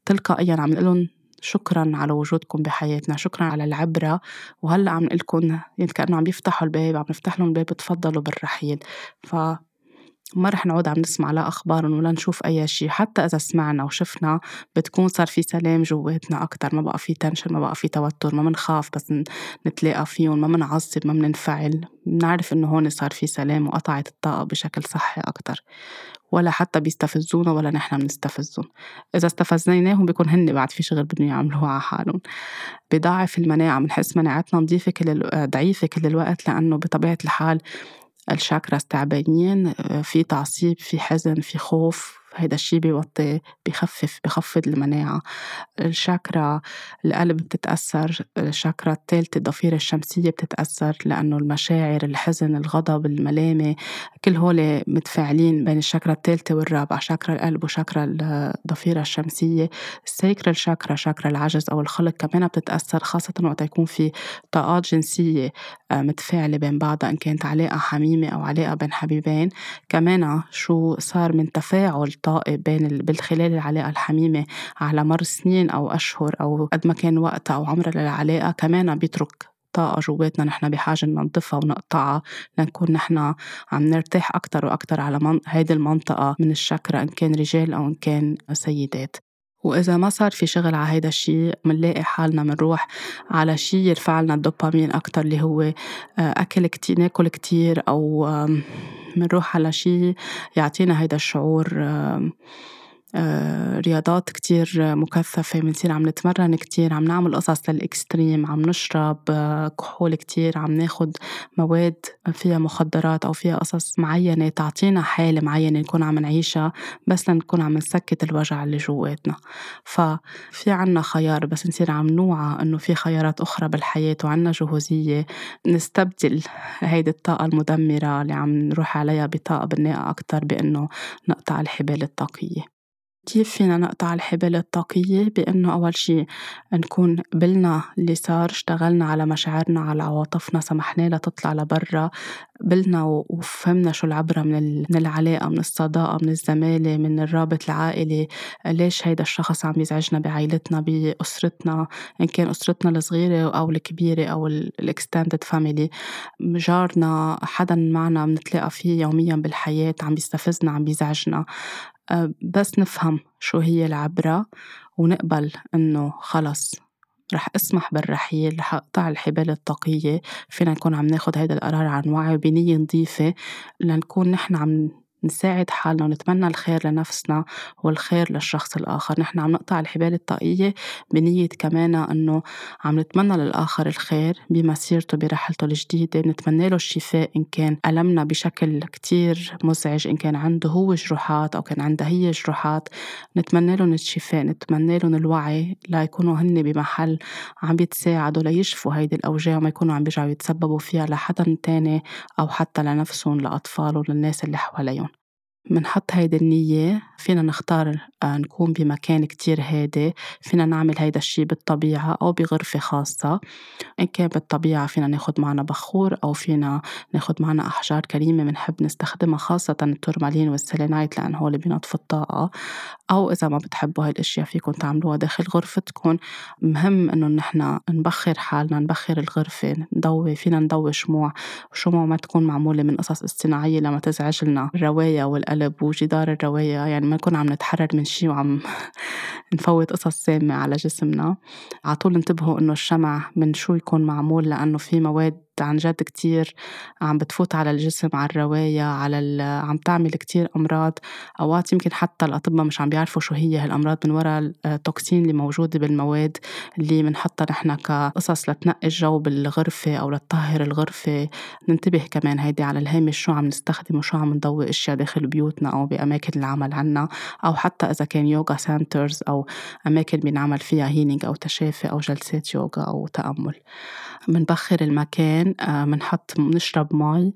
تلقائيا عم نقول شكرا على وجودكم بحياتنا شكرا على العبرة. وهلأ عم لكم يعني كأنه عم يفتحوا الباب عم نفتح لهم الباب تفضلوا بالرحيل. ف ما رح نعود عم نسمع لا أخبارهم ولا نشوف أي شيء. حتى إذا سمعنا وشفنا بتكون صار في سلام جواتنا أكتر. ما بقى في تنشن ما بقى في توتر ما منخاف بس نتلاقى فيهم ما منعصب ما مننفعل. بنعرف إنه هون صار في سلام وقطعت الطاقة بشكل صحي أكتر. ولا حتى بيستفزونا ولا نحن بنستفزهم. إذا استفزيناهم بيكون هن بعد في شغل بدهم يعملوه على حالهم. بضاعف المناعة بنحس مناعتنا نظيفة كل ضعيفة كل الوقت لأنه بطبيعة الحال الشاكرا تعبانين في تعصيب في حزن في خوف. هيدا الشي بيوطي بخفف بخفض المناعة. الشاكرا القلب بتتأثر الشاكرا الثالثة الضفيرة الشمسية بتتأثر لأنه المشاعر الحزن الغضب الملامة كل هول متفاعلين بين الشاكرا الثالثة والرابعة شاكرا القلب وشاكرا الضفيرة الشمسية. السيكرا الشاكرا شاكرا العجز أو الخلق كمان بتتأثر خاصة وقت يكون في طاقات جنسية آه، متفاعلة بين بعضها إن كانت علاقة حميمة أو علاقة بين حبيبين. كمان شو صار من تفاعل طائي بين بالخلال العلاقة الحميمة على مر سنين أو أشهر أو قد ما كان وقتها أو عمرها للعلاقة كمان بيترك طاقة جواتنا. نحن بحاجة ننظفها ونقطعها لنكون نحن عم نرتاح أكتر وأكتر على من... هيدي المنطقة من الشكرة إن كان رجال أو إن كان سيدات. وإذا ما صار في شغل على هيدا الشي منلاقي حالنا منروح على شي يرفعلنا الدوبامين أكتر اللي هو آه، أكل كتير ناكل كتير أو منروح على شي يعطينا هيدا الشعور رياضات كتير مكثفة بنصير عم نتمرن كتير عم نعمل قصص للإكستريم عم نشرب آه، كحول كتير عم ناخد مواد فيها مخدرات أو فيها قصص معينة تعطينا حالة معينة نكون عم نعيشها بس لنكون عم نسكت الوجع اللي جواتنا. ففي عنا خيار بس نصير عم نوعى إنه في خيارات أخرى بالحياة وعنا جهوزية نستبدل هيدي الطاقة المدمرة اللي عم نروح عليها بطاقة بناءة أكتر بإنه نقطع الحبال الطاقية. كيف فينا نقطع الحبال الطاقية؟ بإنه أول شي نكون قبلنا اللي صار اشتغلنا على مشاعرنا على عواطفنا سمحنا لها تطلع لبرا. قبلنا وفهمنا شو العبرة من, من العلاقة من الصداقة من الزمالة من الرابط العائلي. ليش هيدا الشخص عم يزعجنا بعائلتنا بأسرتنا إن كان أسرتنا الصغيرة أو الكبيرة أو ال extended family جارنا حدا معنا بنتلاقى فيه يوميا بالحياة عم بيستفزنا عم بيزعجنا. بس نفهم شو هي العبرة ونقبل إنه خلص. رح أسمح بالرحيل رح أقطع الحبال الطاقية. فينا نكون عم ناخد هيدا القرار عن وعي وبنية نظيفة لنكون نحن عم نساعد حالنا ونتمنى الخير لنفسنا والخير للشخص الآخر. نحن عم نقطع الحبال الطاقية بنية كمان أنه عم نتمنى للآخر الخير بمسيرته برحلته الجديدة. نتمنى له الشفاء إن كان ألمنا بشكل كتير مزعج إن كان عنده هو جروحات أو كان عندها هي جروحات. نتمنى لهم الشفاء نتمنى لهم الوعي ليكونوا هن بمحل عم بيتساعدوا ليشفوا هيدي الأوجاع وما يكونوا عم بيرجعوا يتسببوا فيها لحدا تاني أو حتى لنفسهم لأطفالهم للناس اللي حواليهم. منحط هيدي النية فينا نختار آه، نكون بمكان كتير هادي فينا نعمل هيدا الشي بالطبيعة أو بغرفة خاصة. إن كان بالطبيعة فينا ناخد معنا بخور أو فينا ناخد معنا أحجار كريمة منحب نستخدمها خاصة ال tourmaline وال selenite لأن هول بينظفوا الطاقة. أو إذا ما بتحبوا هاي الأشياء فيكم تعملوها داخل غرفتكم مهم إنه نحن نبخر حالنا نبخر الغرفة نضوي فينا نضوي شموع. وشموع ما تكون معمولة من قصص اصطناعية لما تزعج لنا الرواية والقلب وجدار الرواية يعني ما نكون عم نتحرر من شي وعم نفوت قصص سامة على جسمنا. عطول انتبهوا إنه الشمع من شو يكون معمول لأنه في مواد عن جد كتير عم بتفوت على الجسم على الرواية على عم تعمل كتير أمراض. أوقات يمكن حتى الأطباء مش عم بيعرفوا شو هي هالأمراض من وراء ال toxin اللي موجودة بالمواد اللي بنحطها نحن كقصص لتنقي الجو بالغرفة أو لتطهر الغرفة. ننتبه كمان هيدي على الهامش شو عم نستخدم وشو عم نضوي أشياء داخل بيوتنا أو بأماكن العمل عنا. أو حتى إذا كان يوغا centers أو أماكن بنعمل فيها healing أو تشافي أو جلسات يوغا أو تأمل. منبخر المكان منحط آه، منشرب مي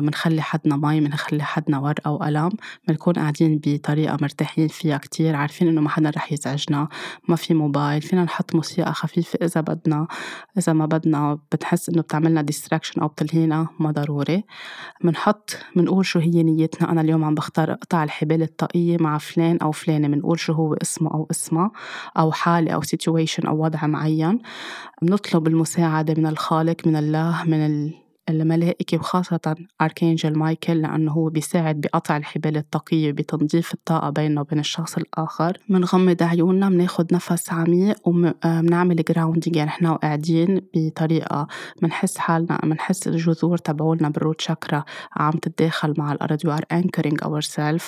منخلي آه، حدنا مي منخلي حدنا ورقة وقلم منكون قاعدين بطريقة مرتاحين فيها كتير عارفين إنه ما حدا رح يزعجنا ما في موبايل فينا نحط موسيقى خفيفة إذا بدنا إذا ما بدنا بتحس إنه بتعملنا distraction أو بتلهينا ما ضروري. منحط منقول شو هي نيتنا أنا اليوم عم بختار أقطع الحبال الطاقية مع فلان أو فلانة منقول شو هو اسمه أو اسمها أو حالة أو situation أو وضع معين. بنطلب المساعدة من الخالق من الله من الملائكة وخاصة Archangel Michael لأنه هو بيساعد بقطع الحبال الطاقية بتنظيف الطاقة بيننا وبين الشخص الآخر. منغمض عيوننا مناخد نفس عميق ومنعمل grounding يعني نحن قاعدين بطريقة منحس حالنا منحس الجذور تبعولنا بال root chakra عم تتداخل مع الأرض we are anchoring ourselves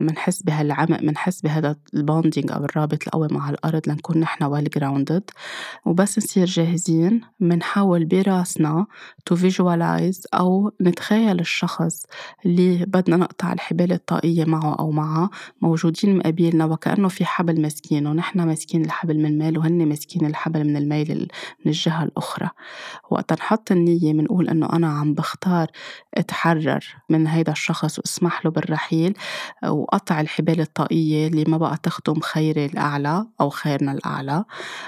منحس بهالعمق منحس بهذا ال bonding أو الرابط القوي مع الأرض لنكون نحن well grounded وبس نصير جاهزين. منحاول براسنا to visualize visualize أو نتخيل الشخص اللي بدنا نقطع الحبال الطاقية معه أو معها موجودين مقابلنا وكأنه في حبل ماسكينه ونحن ماسكين الحبل من الميل وهن ماسكين الحبل من الميل من الجهة الأخرى. وقت نحط النية منقول إنه أنا عم بختار أتحرر من هيدا الشخص وأسمح له بالرحيل وقطع الحبال الطاقية اللي ما بقى تخدم خيري الأعلى أو خيرنا الأعلى.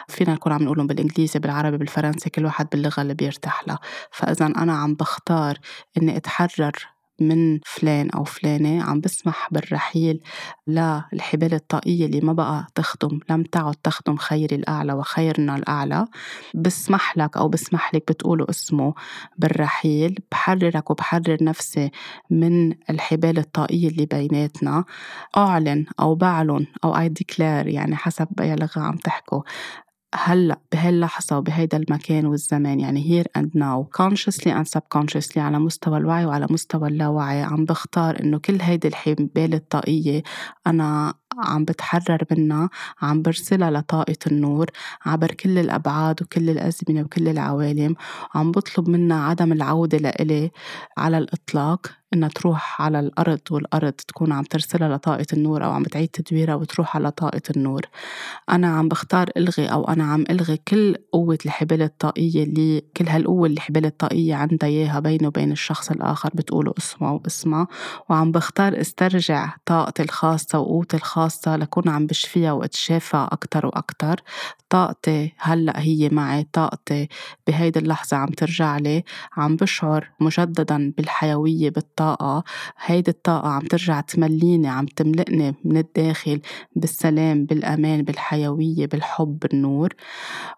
فينا نكون عم نقولهم بالإنجليزي بالعربي بالفرنسي كل واحد باللغة اللي بيرتاح لها. فإذا أنا عم بختار إني أتحرر من فلان أو فلانة عم بسمح بالرحيل للحبال الطاقية اللي ما بقى تخدم لم تعد تخدم خير الأعلى وخيرنا الأعلى. بسمح لك أو بسمح لك بتقولوا اسمه بالرحيل بحررك وبحرر نفسي من الحبال الطاقية اللي بيناتنا. أعلن أو بعلن أو I declare يعني حسب أي لغة عم تحكوا. هلأ بهاللحظة وبهيدا المكان والزمان يعني here and now consciously and subconsciously على مستوى الوعي وعلى مستوى اللاوعي عم بختار إنه كل هيدي الحبال الطاقية أنا عم بتحرر منها عم برسلها لطاقة النور عبر كل الأبعاد وكل الأزمنة وكل العوالم وعم بطلب منها عدم العودة لإلي على الإطلاق. إنها تروح على الأرض والأرض تكون عم ترسلها لطاقة النور أو عم بتعيد تدويرها وتروح على طاقة النور. أنا عم بختار إلغي أو أنا عم إلغي كل قوة الحبال الطاقية اللي كل هالقوة اللي الحبال الطاقية عندها إياها بينه وبين الشخص الآخر بتقولوا اسمه واسمها وعم بختار استرجع طاقتي الخاصة وقوتي الخاصة لكون عم بشفيها وأتشافى أكتر وأكتر. طاقتي هلأ هي معي طاقتي بهيدي اللحظة عم ترجع لي. عم بشعر مجددا بالحيوية بالطاقة هيدي الطاقة عم ترجع تمليني عم تملئني من الداخل بالسلام بالأمان بالحيوية بالحب بالنور.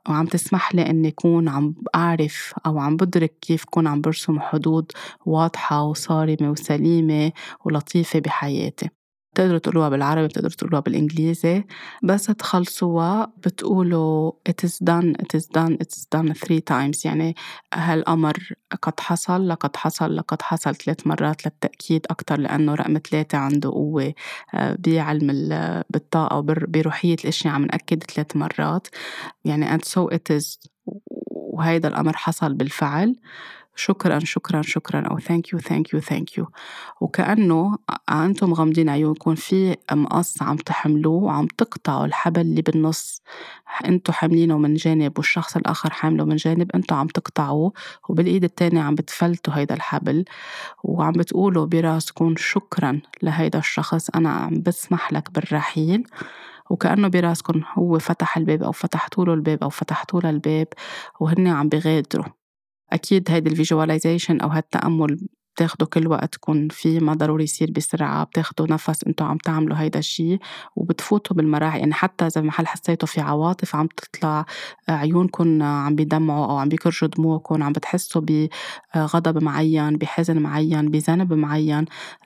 وعم تسمح لي إني كون عم أعرف أو عم بدرك كيف كون عم برسم حدود واضحة وصارمة وسليمة ولطيفة بحياتي. بتقدروا تقولوها بالعربي بتقدروا تقولوها بالإنجليزي بس تخلصوها بتقولوا it is done it is done it is done three times. يعني هالأمر قد حصل لقد حصل لقد حصل ثلاث مرات للتأكيد أكتر لأنه رقم ثلاثة عنده قوة آه، بعلم بالطاقة وبروحية الأشياء عم نأكد ثلاث مرات. يعني and so it is وهيدا الأمر حصل بالفعل. شكرا شكرا شكرا. أو thank you thank you thank you وكأنه أنتم غامضين عيونكم في مقص عم تحملوه وعم تقطعوا الحبل اللي بالنص. انتو حاملينه من جانب والشخص الآخر حامله من جانب انتو عم تقطعوه وبالإيد التانية عم بتفلتوا هيدا الحبل. وعم بتقولوا براسكم شكرا لهيدا الشخص. أنا عم بسمح لك بالرحيل. وكأنه براسكم هو فتح الباب أو فتحتوا له الباب أو فتحتوا له الباب وهن عم بغادروا. أكيد هيدي الفيجواليزيشن أو هالتأمل بتاخدوا كل وقتكم فيه ما ضروري يصير بسرعة بتاخدوا نفس أنتوا عم تعملوا هيدا الشيء وبتفوتوا بالمراحل. يعني حتى إذا محل حسيتوا في عواطف عم تطلع عيونكم عم بيدمعوا أو عم بيكرجوا دموعكم عم بتحسوا بغضب معين بحزن معين بذنب معين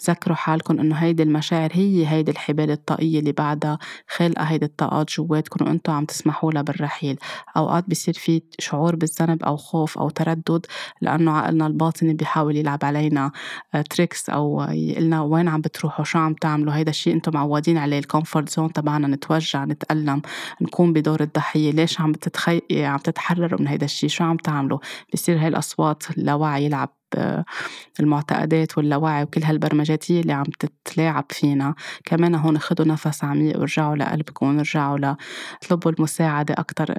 ذكروا حالكم إنه هيدي المشاعر هي هيدي الحبال الطاقية اللي بعدها خالقة هيدي الطاقات جواتكم وإنتوا عم تسمحوا لها بالرحيل. أوقات بصير في شعور بالذنب أو خوف أو تردد لأنه عقلنا الباطني بيحاول يلعب علينا. tricks أو يقلنا وين عم بتروحوا شو عم تعملوا هيدا الشيء أنتم معودين عليه ال comfort zone تبعنا نتوجع نتألم نكون بدور الضحية ليش عم بتتخي عم تتحرروا من هيدا الشيء شو عم تعملوا؟ بصير هاي الأصوات اللاوعي يلعب المعتقدات واللاوعي وكل هالبرمجات هي اللي عم تتلاعب فينا. كمان هون خدوا نفس عميق ورجعوا لقلبكم ورجعوا لطلبوا المساعدة أكتر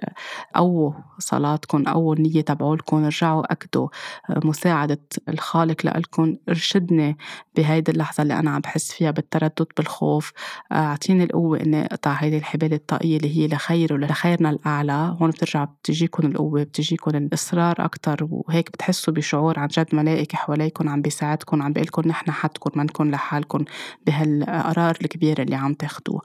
أو صلاتكم أو النية تبعولكم رجعوا أكدوا مساعدة الخالق لإلكم. ارشدني بهيدي اللحظة اللي أنا عم بحس فيها بالتردد بالخوف. أعطيني القوة إني أقطع هيدي الحبال الطاقية اللي هي لخير ولخيرنا الأعلى. هون بترجع بتجيكم القوة بتجيكم الإصرار أكتر وهيك بتحسوا بشعور عن جد ملائكة حواليكم عم بيساعدكم عم بيقلكم نحن حدكم منكم لحالكم بهالقرار الكبير اللي عم تاخدوه.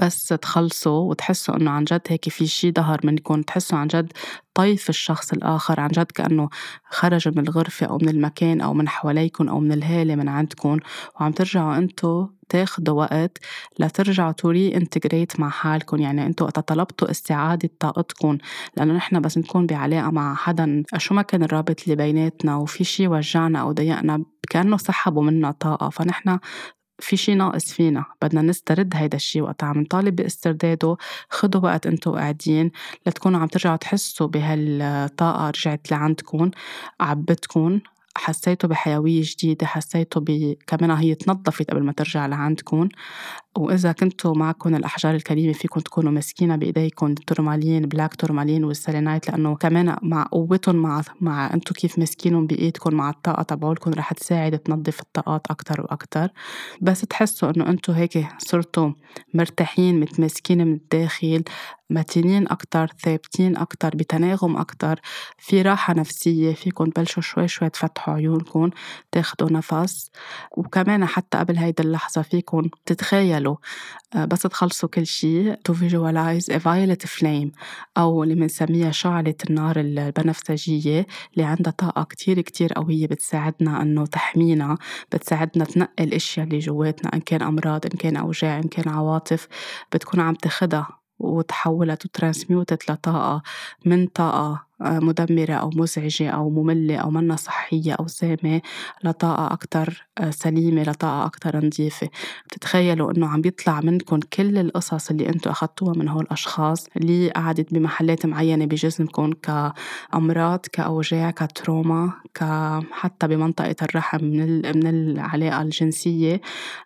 بس تخلصوا وتحسوا إنه عن جد هيك في شي ظهر منكم تحسوا عن جد طيف الشخص الآخر عن جد كأنه خرج من الغرفة أو من المكان أو من حواليكم أو من الهالة من عندكم وعم ترجعوا أنتو تاخدوا وقت لترجعوا توري انتجريت مع حالكم. يعني أنتوا وقت طلبتوا استعادة طاقتكم لأنه نحن بس نكون بعلاقة مع حدا. شو ما كان الرابط اللي بيناتنا وفي شي وجعنا أو ضايقنا كأنه سحبوا منا طاقة. فنحن في شي ناقص فينا بدنا نسترد هيدا الشي وقت عم نطالب باسترداده خدوا وقت انتو قاعدين لتكونوا عم ترجعوا تحسوا بهالطاقة رجعت لعندكم عبتكم حسيتوا بحيوية جديدة حسيتوا. كمان هي تنظفت قبل ما ترجع لعندكم وإذا كنتوا معكم الأحجار الكريمة فيكم تكونوا ماسكينها بإيديكم التورمالين black tourmaline وال selenite لأنه كمان مع قوتهم مع مع أنتوا كيف ماسكينهم بإيدكم مع الطاقة تبعولكم رح تساعد تنظف الطاقات أكتر وأكتر. بس تحسوا إنه أنتوا هيك صرتوا مرتاحين متماسكين من الداخل متينين أكتر ثابتين أكتر بتناغم أكتر في راحة نفسية فيكم تبلشوا شوي شوي تفتحوا عيونكم تاخدوا نفس. وكمان حتى قبل هيدي اللحظة فيكم تتخيلوا آه، بس تخلصوا كل شيء to visualize a violet flame أو اللي بنسميها شعلة النار البنفسجية اللي عندها طاقة كتير كتير قوية بتساعدنا إنه تحمينا بتساعدنا تنقي الأشياء اللي جواتنا إن كان أمراض إن كان أوجاع إن كان عواطف بتكون عم تاخدها وتحولت وترانسميوتت لطاقة من طاقة مدمرة أو مزعجة أو مملة أو منا صحية أو سامة لطاقة أكتر آه، سليمة لطاقة أكتر نظيفة. بتتخيلوا إنه عم بيطلع منكم كل القصص اللي أنتوا أخدتوها من هول الأشخاص اللي قعدت بمحلات معينة بجسمكم كأمراض كأوجاع كتروما حتى بمنطقة الرحم من من العلاقة الجنسية.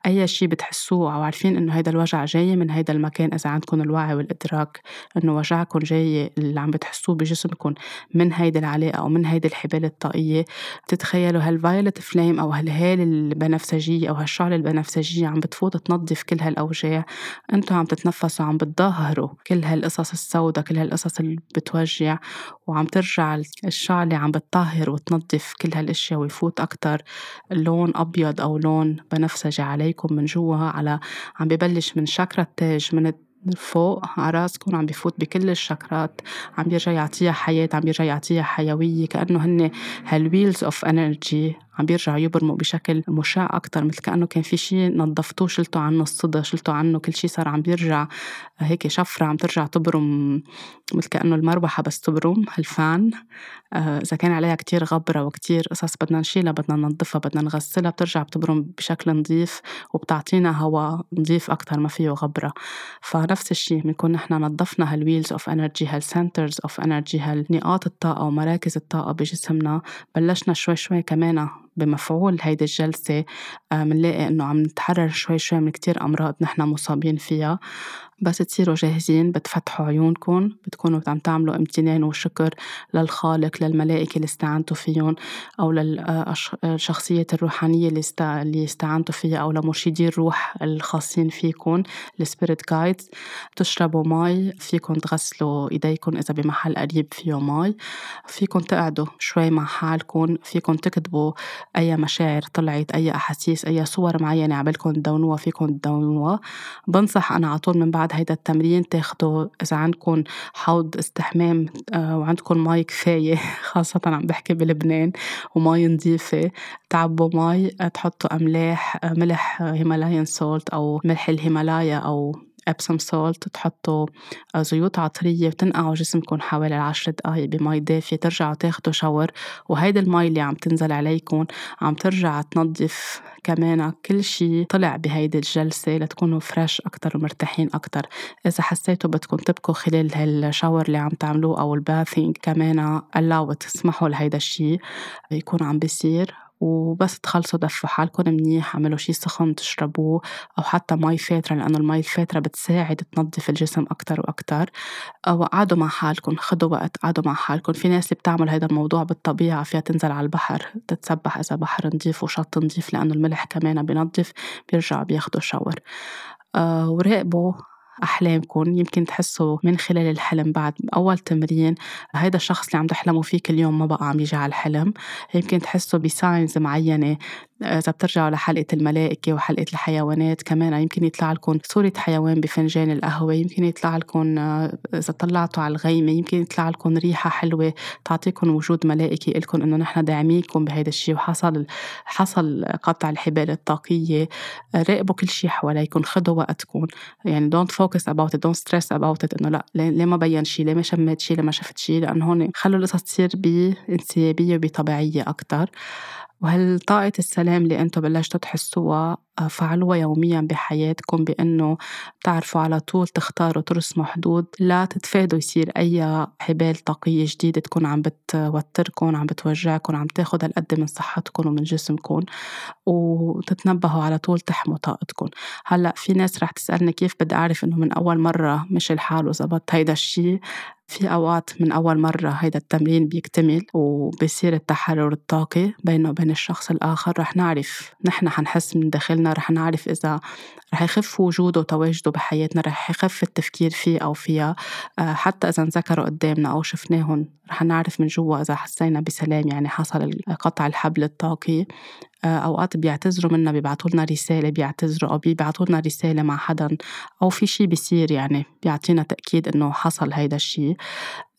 أي شيء بتحسوه أو عارفين إنه هيدا الوجع جاي من هيدا المكان إذا عندكم الوعي والإدراك إنه وجعكم جاي اللي عم بتحسوه بجسمكم من هيدي العلاقة أو من هيدي الحبال الطاقية. بتتخيلوا هالفايلت فليم أو هالهالة البنفسجية أو هالشعلة البنفسجية عم بتفوت تنظف كل هالأوجاع. أنتوا عم تتنفسوا عم بتظاهروا كل هالقصص السوداء كل هالقصص اللي بتوجع وعم ترجع الشعلة عم بتطهر وتنظف كل هالأشياء ويفوت أكتر. لون أبيض أو لون بنفسجي عليكم من جوا على عم ببلش من شاكرا التاج من فوق على راسكم عم بفوت بكل الشكرات. عم بيرجع يعطيها حياة عم بيرجع يعطيها حيوية كأنه هن هال wheels of energy عم بيرجعوا يبرموا بشكل مشع أكتر مثل كأنه كان في شيء نظفتوه شلتوا عنه الصدى شلتوا عنه كل شيء صار عم بيرجع هيك شفرة عم ترجع تبرم مثل كأنه المروحة بس تبرم ال fan آه، إذا كان عليها كتير غبرة وكتير قصص بدنا نشيلها بدنا ننظفها بدنا نغسلها بترجع بتبرم بشكل نظيف وبتعطينا هواء نظيف أكتر ما فيه غبرة. فنفس الشيء بنكون نحن نظفنا هال wheels of energy هال centers of energy هالنقاط الطاقة ومراكز الطاقة بجسمنا بلشنا شوي شوي كمان بمفعول هيدي الجلسة بنلاقي آه، إنه عم نتحرر شوي شوي من كتير أمراض نحن مصابين فيها. بس تصيروا جاهزين بتفتحوا عيونكم بتكونوا عم تعملوا امتنان وشكر للخالق للملائكة اللي استعنتوا فيهم أو للشخصيات الروحانية اللي, اللي استعنتوا فيها أو لمرشدي الروح الخاصين فيكم ال spirit guides تشربوا مي فيكم تغسلوا إيديكم إذا بمحل قريب فيه مي. فيكم تقعدوا شوي مع حالكم فيكم تكتبوا أي مشاعر طلعت أي أحاسيس أي صور معينة عبالكم تدونوها فيكم تدونوها. بنصح أنا على طول من بعد هيدا التمرين تاخدوا إذا عندكم حوض استحمام آه، وعندكم مي كفاية خاصة عم بحكي بلبنان ومي نظيفة تعبوا مي تحطوا أملاح آه، ملح Himalayan salt أو ملح الهيمالايا أو Epsom salt تحطوا آه، زيوت عطرية وتنقعوا جسمكم حوالي عشر دقايق بمي دافية ترجعوا تاخدوا shower وهيدي المي اللي عم تنزل عليكم عم ترجع تنظف كمان كل شيء طلع بهيدي الجلسة لتكونوا fresh أكتر ومرتاحين أكتر. إذا حسيتوا بدكم تبكوا خلال هال shower اللي عم تعملوا أو ال bathing كمان allow تسمحوا لهيدا الشيء يكون عم بيصير. وبس تخلصوا دفوا حالكم منيح اعملوا شي سخن تشربوه أو حتى مي فاترة لأنه المي الفاترة بتساعد تنظف الجسم أكتر وأكتر. أو قعدوا مع حالكم خدوا وقت قعدوا مع حالكم. في ناس اللي بتعمل هذا الموضوع بالطبيعة فيها تنزل على البحر تتسبح إذا بحر نظيف وشط نظيف لأنه الملح كمان بينظف بيرجعوا بياخدوا شاور أه وراقبوا أحلامكم يمكن تحسوا من خلال الحلم بعد أول تمرين هيدا الشخص اللي عم تحلموا فيه كل يوم ما بقى عم يجي على الحلم. يمكن تحسوا بساينز معينة إذا بترجعوا لحلقة الملائكة وحلقة الحيوانات كمان يمكن يطلع لكم صورة حيوان بفنجان القهوة يمكن يطلع لكم آه، إذا طلعتوا على الغيمة يمكن يطلع لكم ريحة حلوة تعطيكم وجود ملائكي لكم إنه نحن داعمينكم بهذا الشيء وحصل حصل قطع الحبال الطاقية راقبوا كل شيء حواليكم خدوا وقتكم. يعني about it don't stress about it إنه لا ليه ما بين شيء ليه ما شميت شيء ليه ما شفت شيء لأنه هون خلوا القصص تصير بانسيابية وبطبيعية أكتر. وهالطاقة السلام اللي انتو بلشتوا تحسوها آه، فعلوها يوميا بحياتكم بأنه تعرفوا على طول تختاروا ترسموا حدود لا تتفادوا يصير أي حبال طاقية جديدة تكون عم بتوتركم عم بتوجعكم عم تاخد هالقد من صحتكم ومن جسمكم وتتنبهوا على طول تحموا طاقتكم. هلأ في ناس رح تسألني كيف بدي أعرف إنه من أول مرة مش الحال وزبط هيدا الشي؟ في أوقات من أول مرة هيدا التمرين بيكتمل وبصير التحرر الطاقي بينه وبين الشخص الآخر رح نعرف نحن حنحس من داخلنا رح نعرف إذا رح يخف وجوده وتواجده بحياتنا رح يخف التفكير فيه أو فيها. آه، حتى إذا انذكروا قدامنا أو شفناهم رح نعرف من جوا إذا حسينا بسلام يعني حصل قطع الحبل الطاقي. آه، أوقات بيعتذروا منا بيبعتوا لنا رسالة بيعتذروا أو بيبعتوا لنا رسالة مع حدا أو في شي بيصير يعني بيعطينا تأكيد إنه حصل هيدا الشي.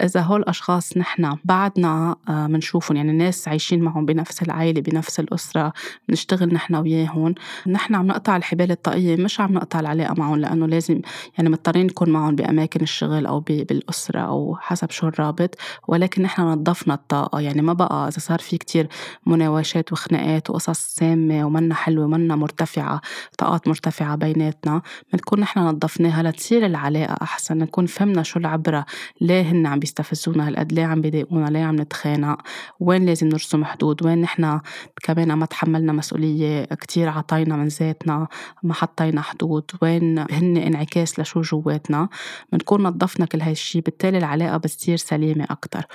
إذا هول الأشخاص نحن بعدنا بنشوفهم آه، يعني ناس عايشين معهم بنفس العائلة بنفس الأسرة بنشتغل نحن وياهم. نحن عم نقطع الحبال الطاقية مش عم نقطع العلاقة معهم لأنه لازم يعني مضطرين نكون معهم بأماكن الشغل أو بالأسرة أو حسب شو الرابط. ولكن نحن نظفنا الطاقة يعني ما بقى إذا صار في كتير مناوشات وخناقات وقصص سامة ومنا حلوة ومنا مرتفعة طاقات مرتفعة بيناتنا بنكون نحن نظفناها لتصير العلاقة أحسن نكون فهمنا شو العبرة ليه هن عم بيستفزونا هالقد ليه عم بيضايقونا ليه عم نتخانق وين لازم نرسم حدود وين نحن كمان ما تحملنا مسؤولية كتير عطينا من ذاتنا ما حطينا حدود وين هن انعكاس لشو جواتنا. بنكون نظفنا كل هاي الشي بالتالي العلاقة بتصير سليمة أكتر.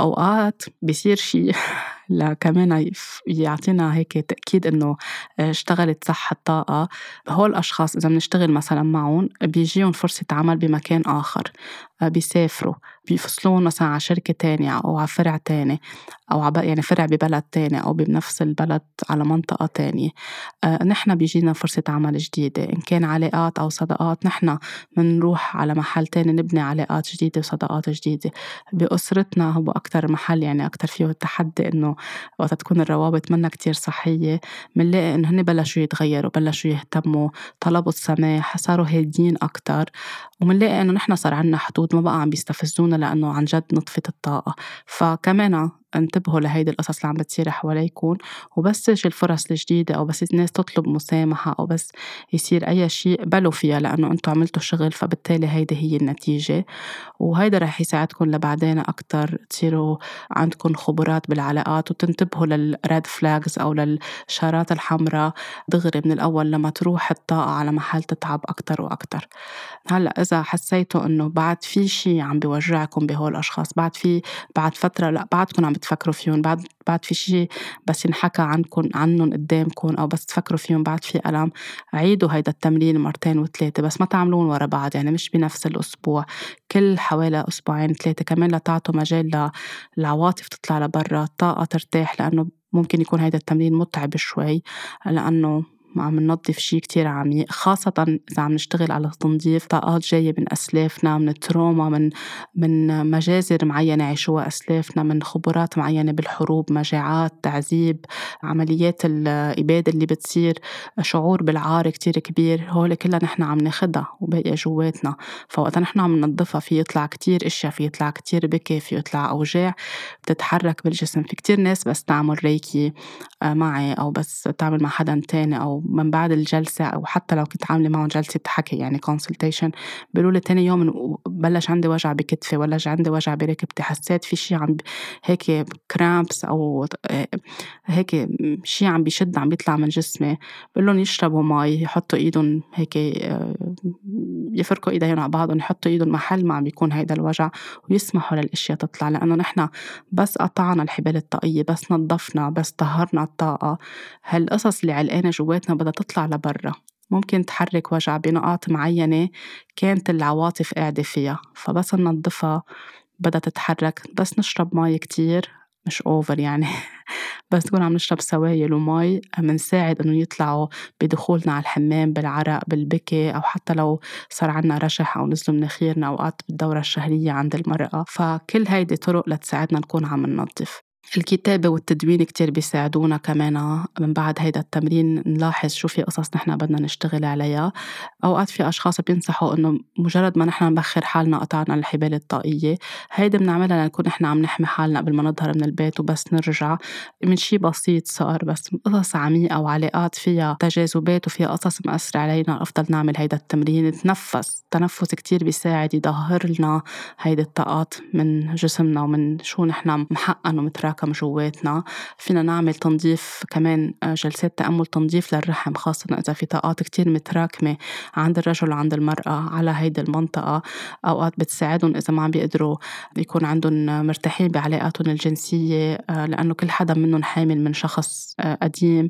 أوقات بصير شي لكمان يعطينا هيك تأكيد إنه اشتغلت صح الطاقة. هول الأشخاص إذا بنشتغل مثلا معهم بيجيهم فرصة عمل بمكان آخر بيسافروا بيفصلون مثلا على شركة تانية أو على فرع تاني. أو يعني فرع ببلد تاني أو بنفس البلد على منطقة تانية. آه نحن بيجينا فرصة عمل جديدة. إن كان علاقات أو صداقات نحن بنروح على محل تاني نبني علاقات جديدة وصداقات جديدة. بأسرتنا هو أكتر محل يعني أكتر فيه التحدي إنه وقت تكون الروابط منا كتير صحية. بنلاقي إنه هن بلشوا يتغيروا بلشوا يهتموا طلبوا السماح صاروا هادين أكتر. ومنلاقي إنه نحن صار عنا حدود ما بقى عم بيستفزونا لأنه عن جد نطفت الطاقة. فكمان انتبهوا لهيدي القصص اللي عم بتصير حواليكم وبس تجي الفرص الجديدة أو بس الناس تطلب مسامحة أو بس يصير أي شيء قبلوا فيها لأنه أنتم عملتوا شغل فبالتالي هيدي هي النتيجة. وهيدا رح يساعدكم لبعدين أكتر تصيروا عندكم خبرات بالعلاقات وتنتبهوا للريد فلاجز أو للشارات الحمراء. دغري من الأول لما تروح الطاقة على محل تتعب أكتر وأكتر. هلأ إذا حسيتوا إنه بعد في شيء عم بيوجعكم بهول الأشخاص بعد في بعد فترة لأ بعدكم عم بتفكروا فيهم بعد بعد في شيء بس ينحكى عنكم عنهم قدامكم أو بس تفكروا فيهم بعد في ألم عيدوا هيدا التمرين مرتين وثلاثة بس ما تعملون ورا بعض يعني مش بنفس الأسبوع كل حوالي أسبوعين ثلاثة كمان لتعطوا مجال للعواطف تطلع لبرا الطاقة ترتاح لأنه ممكن يكون هيدا التمرين متعب شوي لأنه عم ننظف شيء كتير عميق خاصة إذا عم نشتغل على تنظيف طاقات جاية من أسلافنا من التروما من من مجازر معينة عاشوها أسلافنا من خبرات معينة بالحروب مجاعات تعذيب عمليات الإبادة اللي بتصير شعور بالعار كتير كبير هول كلها نحن عم ناخدها وباقية جواتنا. فوقتا نحن عم ننظفها في يطلع كتير إشياء في يطلع كتير بكي في يطلع أوجاع بتتحرك بالجسم. في كتير ناس بس تعمل ريكي آه، معي أو بس تعمل مع حدا تاني أو من بعد الجلسة أو حتى لو كنت عاملة معهم جلسة حكي يعني consultation بيقولوا لي تاني يوم بلش عندي وجع بكتفي ولا عندي وجع بركبتي. حسيت في شي عم هيك كرامبس أو هيك شي عم بيشد عم بيطلع من جسمي. بقول لهم يشربوا مي يحطوا إيدهم هيك يفركوا إيديهم على بعضهم يحطوا إيدهم محل ما عم بيكون هيدا الوجع ويسمحوا للأشياء تطلع. لأنه نحن بس قطعنا الحبال الطاقية بس نظفنا بس طهرنا الطاقة. هالقصص اللي علقانة جواتنا بدها تطلع لبرا. ممكن تحرك وجع بنقاط معينة كانت العواطف قاعدة فيها فبس ننظفها بدها تتحرك. بس نشرب مي كتير. مش أوفر يعني. بس نكون عم نشرب سوائل ومي منساعد إنه يطلعوا بدخولنا على الحمام بالعرق بالبكي أو حتى لو صار عنا رشح أو نزلوا مناخيرنا أوقات بالدورة الشهرية عند المرأة. فكل هيدي طرق لتساعدنا نكون عم ننظف. الكتابة والتدوين كتير بيساعدونا كمان من بعد هيدا التمرين نلاحظ شو في قصص نحن بدنا نشتغل عليها. أوقات في أشخاص بينصحوا إنه مجرد ما نحن نبخر حالنا قطعنا الحبال الطاقية هيدا بنعملها لنكون نحن عم نحمي حالنا قبل ما نظهر من البيت وبس نرجع. من شي بسيط صار بس قصص عميقة وعلاقات فيها تجاذبات وفيها قصص مأثرة علينا أفضل نعمل هيدا التمرين. نتنفس التنفس كتير بيساعد يظهر لنا هيدي الطاقات من جسمنا ومن شو نحن محقن ومتراكم جواتنا. فينا نعمل تنظيف كمان آه، جلسات تأمل تنظيف للرحم خاصة إذا في طاقات كتير متراكمة عند الرجل وعند المرأة على هيدي المنطقة. أوقات بتساعدهم إذا ما عم بيقدروا يكون عندهم مرتاحين بعلاقاتهم الجنسية آه، لأنه كل حدا منهم حامل من شخص آه، قديم.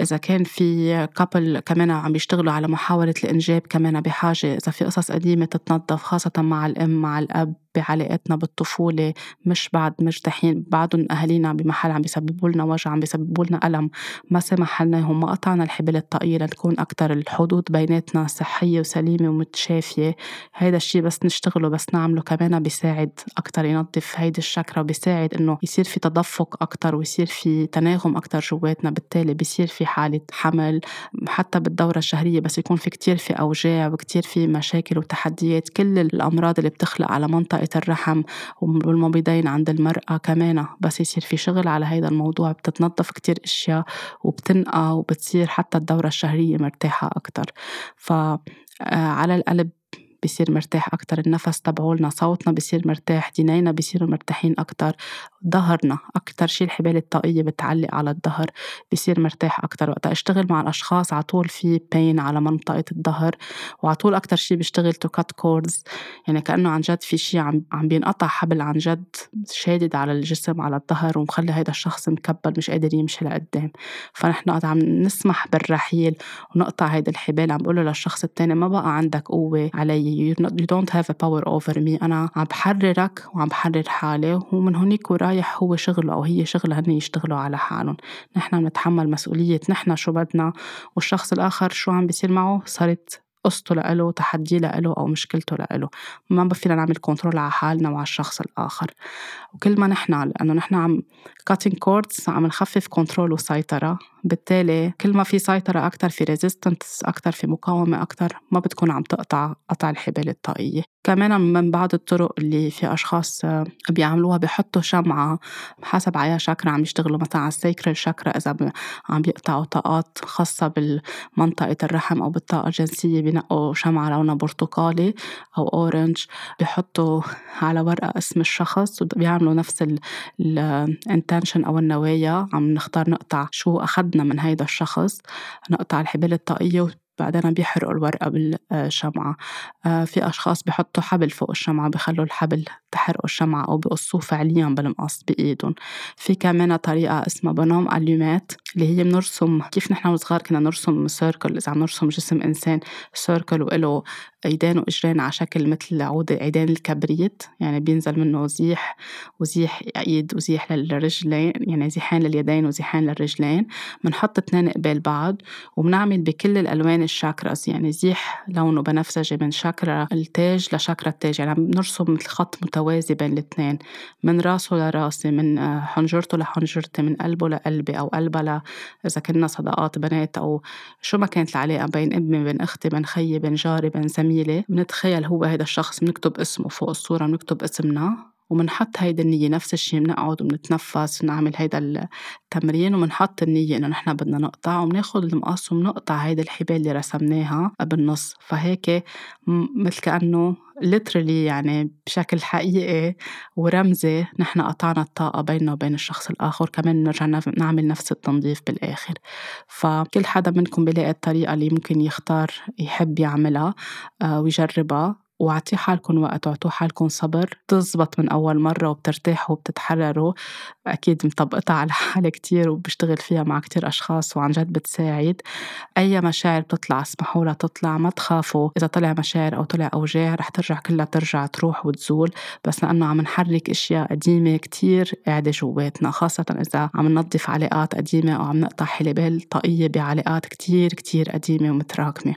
إذا كان في كابل كمان عم بيشتغلوا على محاولة الإنجاب كمان بحاجة إذا في قصص قديمة تتنظف خاصة مع الأم مع الأب. بعلاقتنا بالطفولة مش بعد مرتاحين بعدهم أهالينا بمحل عم بيسببوا لنا وجع عم بيسببوا لنا ألم. ما سمح لنا ما قطعنا الحبل الطاقية لتكون أكتر. الحدود بيناتنا صحية وسليمة ومتشافية. هيدا الشيء بس نشتغله بس نعمله كمان بيساعد أكتر ينظف هيدي الشكرة وبيساعد إنه يصير في تدفق أكتر ويصير في تناغم أكتر جواتنا. بالتالي بيصير في حالة حمل حتى بالدورة الشهرية بس يكون في كتير في أوجاع وكتير في مشاكل وتحديات. كل الأمراض اللي بتخلق على منطقة منطقة الرحم والمبيضين عند المرأة كمان. بس يصير في شغل على هذا الموضوع بتتنظف كتير أشياء وبتنقى وبتصير حتى الدورة الشهرية مرتاحة أكتر. فعلى القلب بصير مرتاح أكتر النفس تبعولنا صوتنا بصير مرتاح دينينا بصيروا مرتاحين أكتر. ظهرنا. أكتر شي الحبال الطاقية بتعلق على الظهر بصير مرتاح أكتر وقت أشتغل مع الأشخاص على طول في بين على منطقة الظهر وعلى طول أكتر شي بيشتغل to cut cords يعني كأنه عن جد في شي عم عم بينقطع حبل عن جد شادد على الجسم على الظهر ومخلي هيدا الشخص مكبل مش قادر يمشي لقدام. فنحن وقت عم نسمح بالرحيل ونقطع هيدا الحبال. عم بقول للشخص التاني ما بقى عندك قوة علي. You don't have a power over me. أنا عم بحررك وعم بحرر حالي ومن هونيك وراي رايح هو شغله أو هي شغلها هن يشتغلوا على حالهم. نحن نتحمل مسؤولية نحن شو بدنا والشخص الآخر شو عم بيصير معه؟ صارت قصته لإله تحدي لإله أو مشكلته لإله. ما فينا نعمل control على حالنا وعلى الشخص الآخر. وكل ما نحن لأنه نحن عم cutting cords عم نخفف control وسيطرة. بالتالي كل ما في سيطرة أكتر في resistance أكتر في مقاومة أكتر ما بتكون عم تقطع قطع الحبال الطاقية. كمان من بعض الطرق اللي في أشخاص بيعملوها بيحطوا شمعة حسب عيا شاكرا عم يشتغلوا. مثلا على ال sacral chakra إذا عم بيقطعوا طاقات خاصة بالمنطقة الرحم أو بالطاقة الجنسية بينقوا شمعة لونها برتقالي أو orange بيحطوا على ورقة اسم الشخص وبيعملوا نفس ال intention أو النوايا. عم نختار نقطع شو أخذنا من هيدا الشخص نقطع الحبال الطاقية بعدين بيحرقوا الورقة بالشمعة. آه، في أشخاص بحطوا حبل فوق الشمعة بخلوا الحبل تحرقوا الشمعة أو بقصوه فعليا بالمقص بإيدهم. في كمان طريقة اسمها bonhommes allumettes اللي هي بنرسم كيف نحن وصغار كنا نرسم circle إذا عم نرسم جسم إنسان سيركل وإله ايدين وإجرين على شكل مثل عود عيدان الكبريت يعني بينزل منه زيح وزيح إيد وزيح للرجلين يعني زيحين لليدين وزيحين للرجلين. بنحط اثنين قبال بعض وبنعمل بكل الألوان الشاكراز يعني زيح لونه بنفسجي من شاكرا التاج لشاكرا التاج. يعني بنرسم مثل خط متوازي بين الاثنين من راسه لراسي من آه، حنجرته لحنجرتي من قلبه لقلبي أو قلبها ل إذا كنا صداقات بنات أو شو ما كانت العلاقة بين أمي بين أختي بين خيي بين جاري بين زميلي بنتخيل هو هيدا الشخص بنكتب اسمه فوق الصورة بنكتب اسمنا. ومنحط هيدا النية نفس الشيء بنقعد وبنتنفس ونعمل هيدا التمرين ومنحط النية إنه نحن بدنا نقطع وبناخد المقص وبنقطع هيدا الحبال اللي رسمناها بالنص. فهيك مثل كأنه literally يعني بشكل حقيقي ورمزي نحن قطعنا الطاقة بيننا وبين الشخص الآخر كمان نرجع نعمل نفس التنظيف بالآخر. فكل حدا منكم بيلاقي الطريقة اللي ممكن يختار يحب يعملها آه، ويجربها. واعطيه حالكم وقت واعطوا حالكم صبر. تزبط من أول مرة وبترتاحوا وبتتحرروا. أكيد مطبقتها على حالي كتير وبشتغل فيها مع كتير أشخاص وعن جد بتساعد. أي مشاعر بتطلع اسمحوا لها تطلع ما تخافوا. إذا طلع مشاعر أو طلع أوجاع رح ترجع كلها ترجع تروح وتزول. بس لأنه عم نحرك أشياء قديمة كتير قاعدة جواتنا خاصة إذا عم ننظف علاقات قديمة أو عم نقطع حلبال طاقية بعلاقات كتير كتير قديمة ومتراكمة.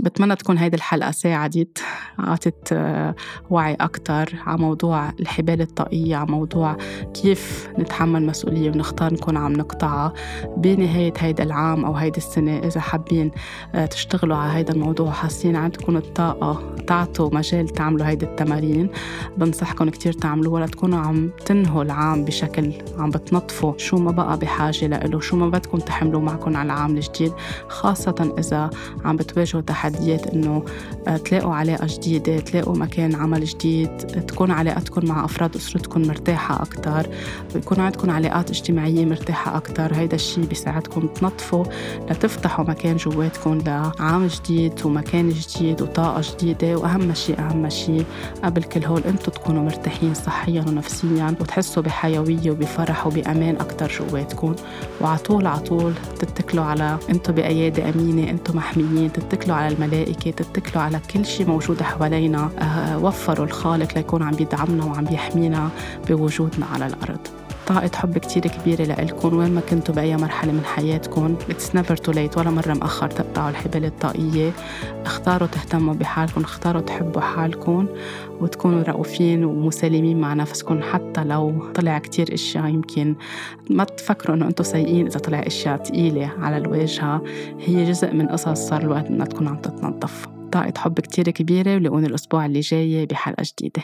بتمنى تكون هيدي الحلقة ساعدت عطت آه، وعي أكتر على موضوع الحبال الطاقية على موضوع كيف نتحمل مسؤولية ونختار نكون عم نقطعها بنهاية هيدا العام أو هيدي السنة. إذا حابين آه، تشتغلوا على هيدا الموضوع وحاسين عندكم الطاقة تعطوا مجال تعملوا هيدي التمارين بنصحكم كتير تعملوها ولا تكونوا عم تنهوا العام بشكل عم بتنظفوا شو ما بقى بحاجة لإله شو ما بدكم تحملوا معكم على العام الجديد خاصة إذا عم بتواجهوا تحديات إنه آه، تلاقوا علاقة جديدة تلاقوا مكان عمل جديد تكون علاقتكم مع أفراد أسرتكم مرتاحة أكتر يكون عندكم علاقات اجتماعية مرتاحة أكتر هيدا الشيء بيساعدكم تنظفوا لتفتحوا مكان جواتكم لعام جديد ومكان جديد وطاقة جديدة وأهم شيء أهم شيء قبل كل هول أنتم تكونوا مرتاحين صحيا ونفسيا وتحسوا بحيوية وبفرح وبأمان أكتر جواتكم وعطول عطول تتكلوا على أنتم بأيادي أمينة أنتم محميين تتكلوا على الملائكة تتكلوا على كل شيء موجود حوالينا. أه وفروا الخالق ليكون عم بيدعمنا وعم بيحمينا بوجودنا على الأرض. طاقة حب كتير كبيرة لإلكم. وين ما كنتوا بأي مرحلة من حياتكم It's never too late. ولا مرة مأخر تقطعوا الحبال الطاقية. اختاروا تهتموا بحالكم اختاروا تحبوا حالكم. وتكونوا رؤوفين ومسالمين مع نفسكم حتى لو طلع كتير إشياء. يمكن ما تفكروا إنه أنتم سيئين إذا طلع إشياء ثقيله على الواجهه هي جزء من قصص صار الوقت إنها تكون عم تتنظف. طاقة حب كتير كبيرة ولقوني الأسبوع اللي جاي بحلقة جديدة.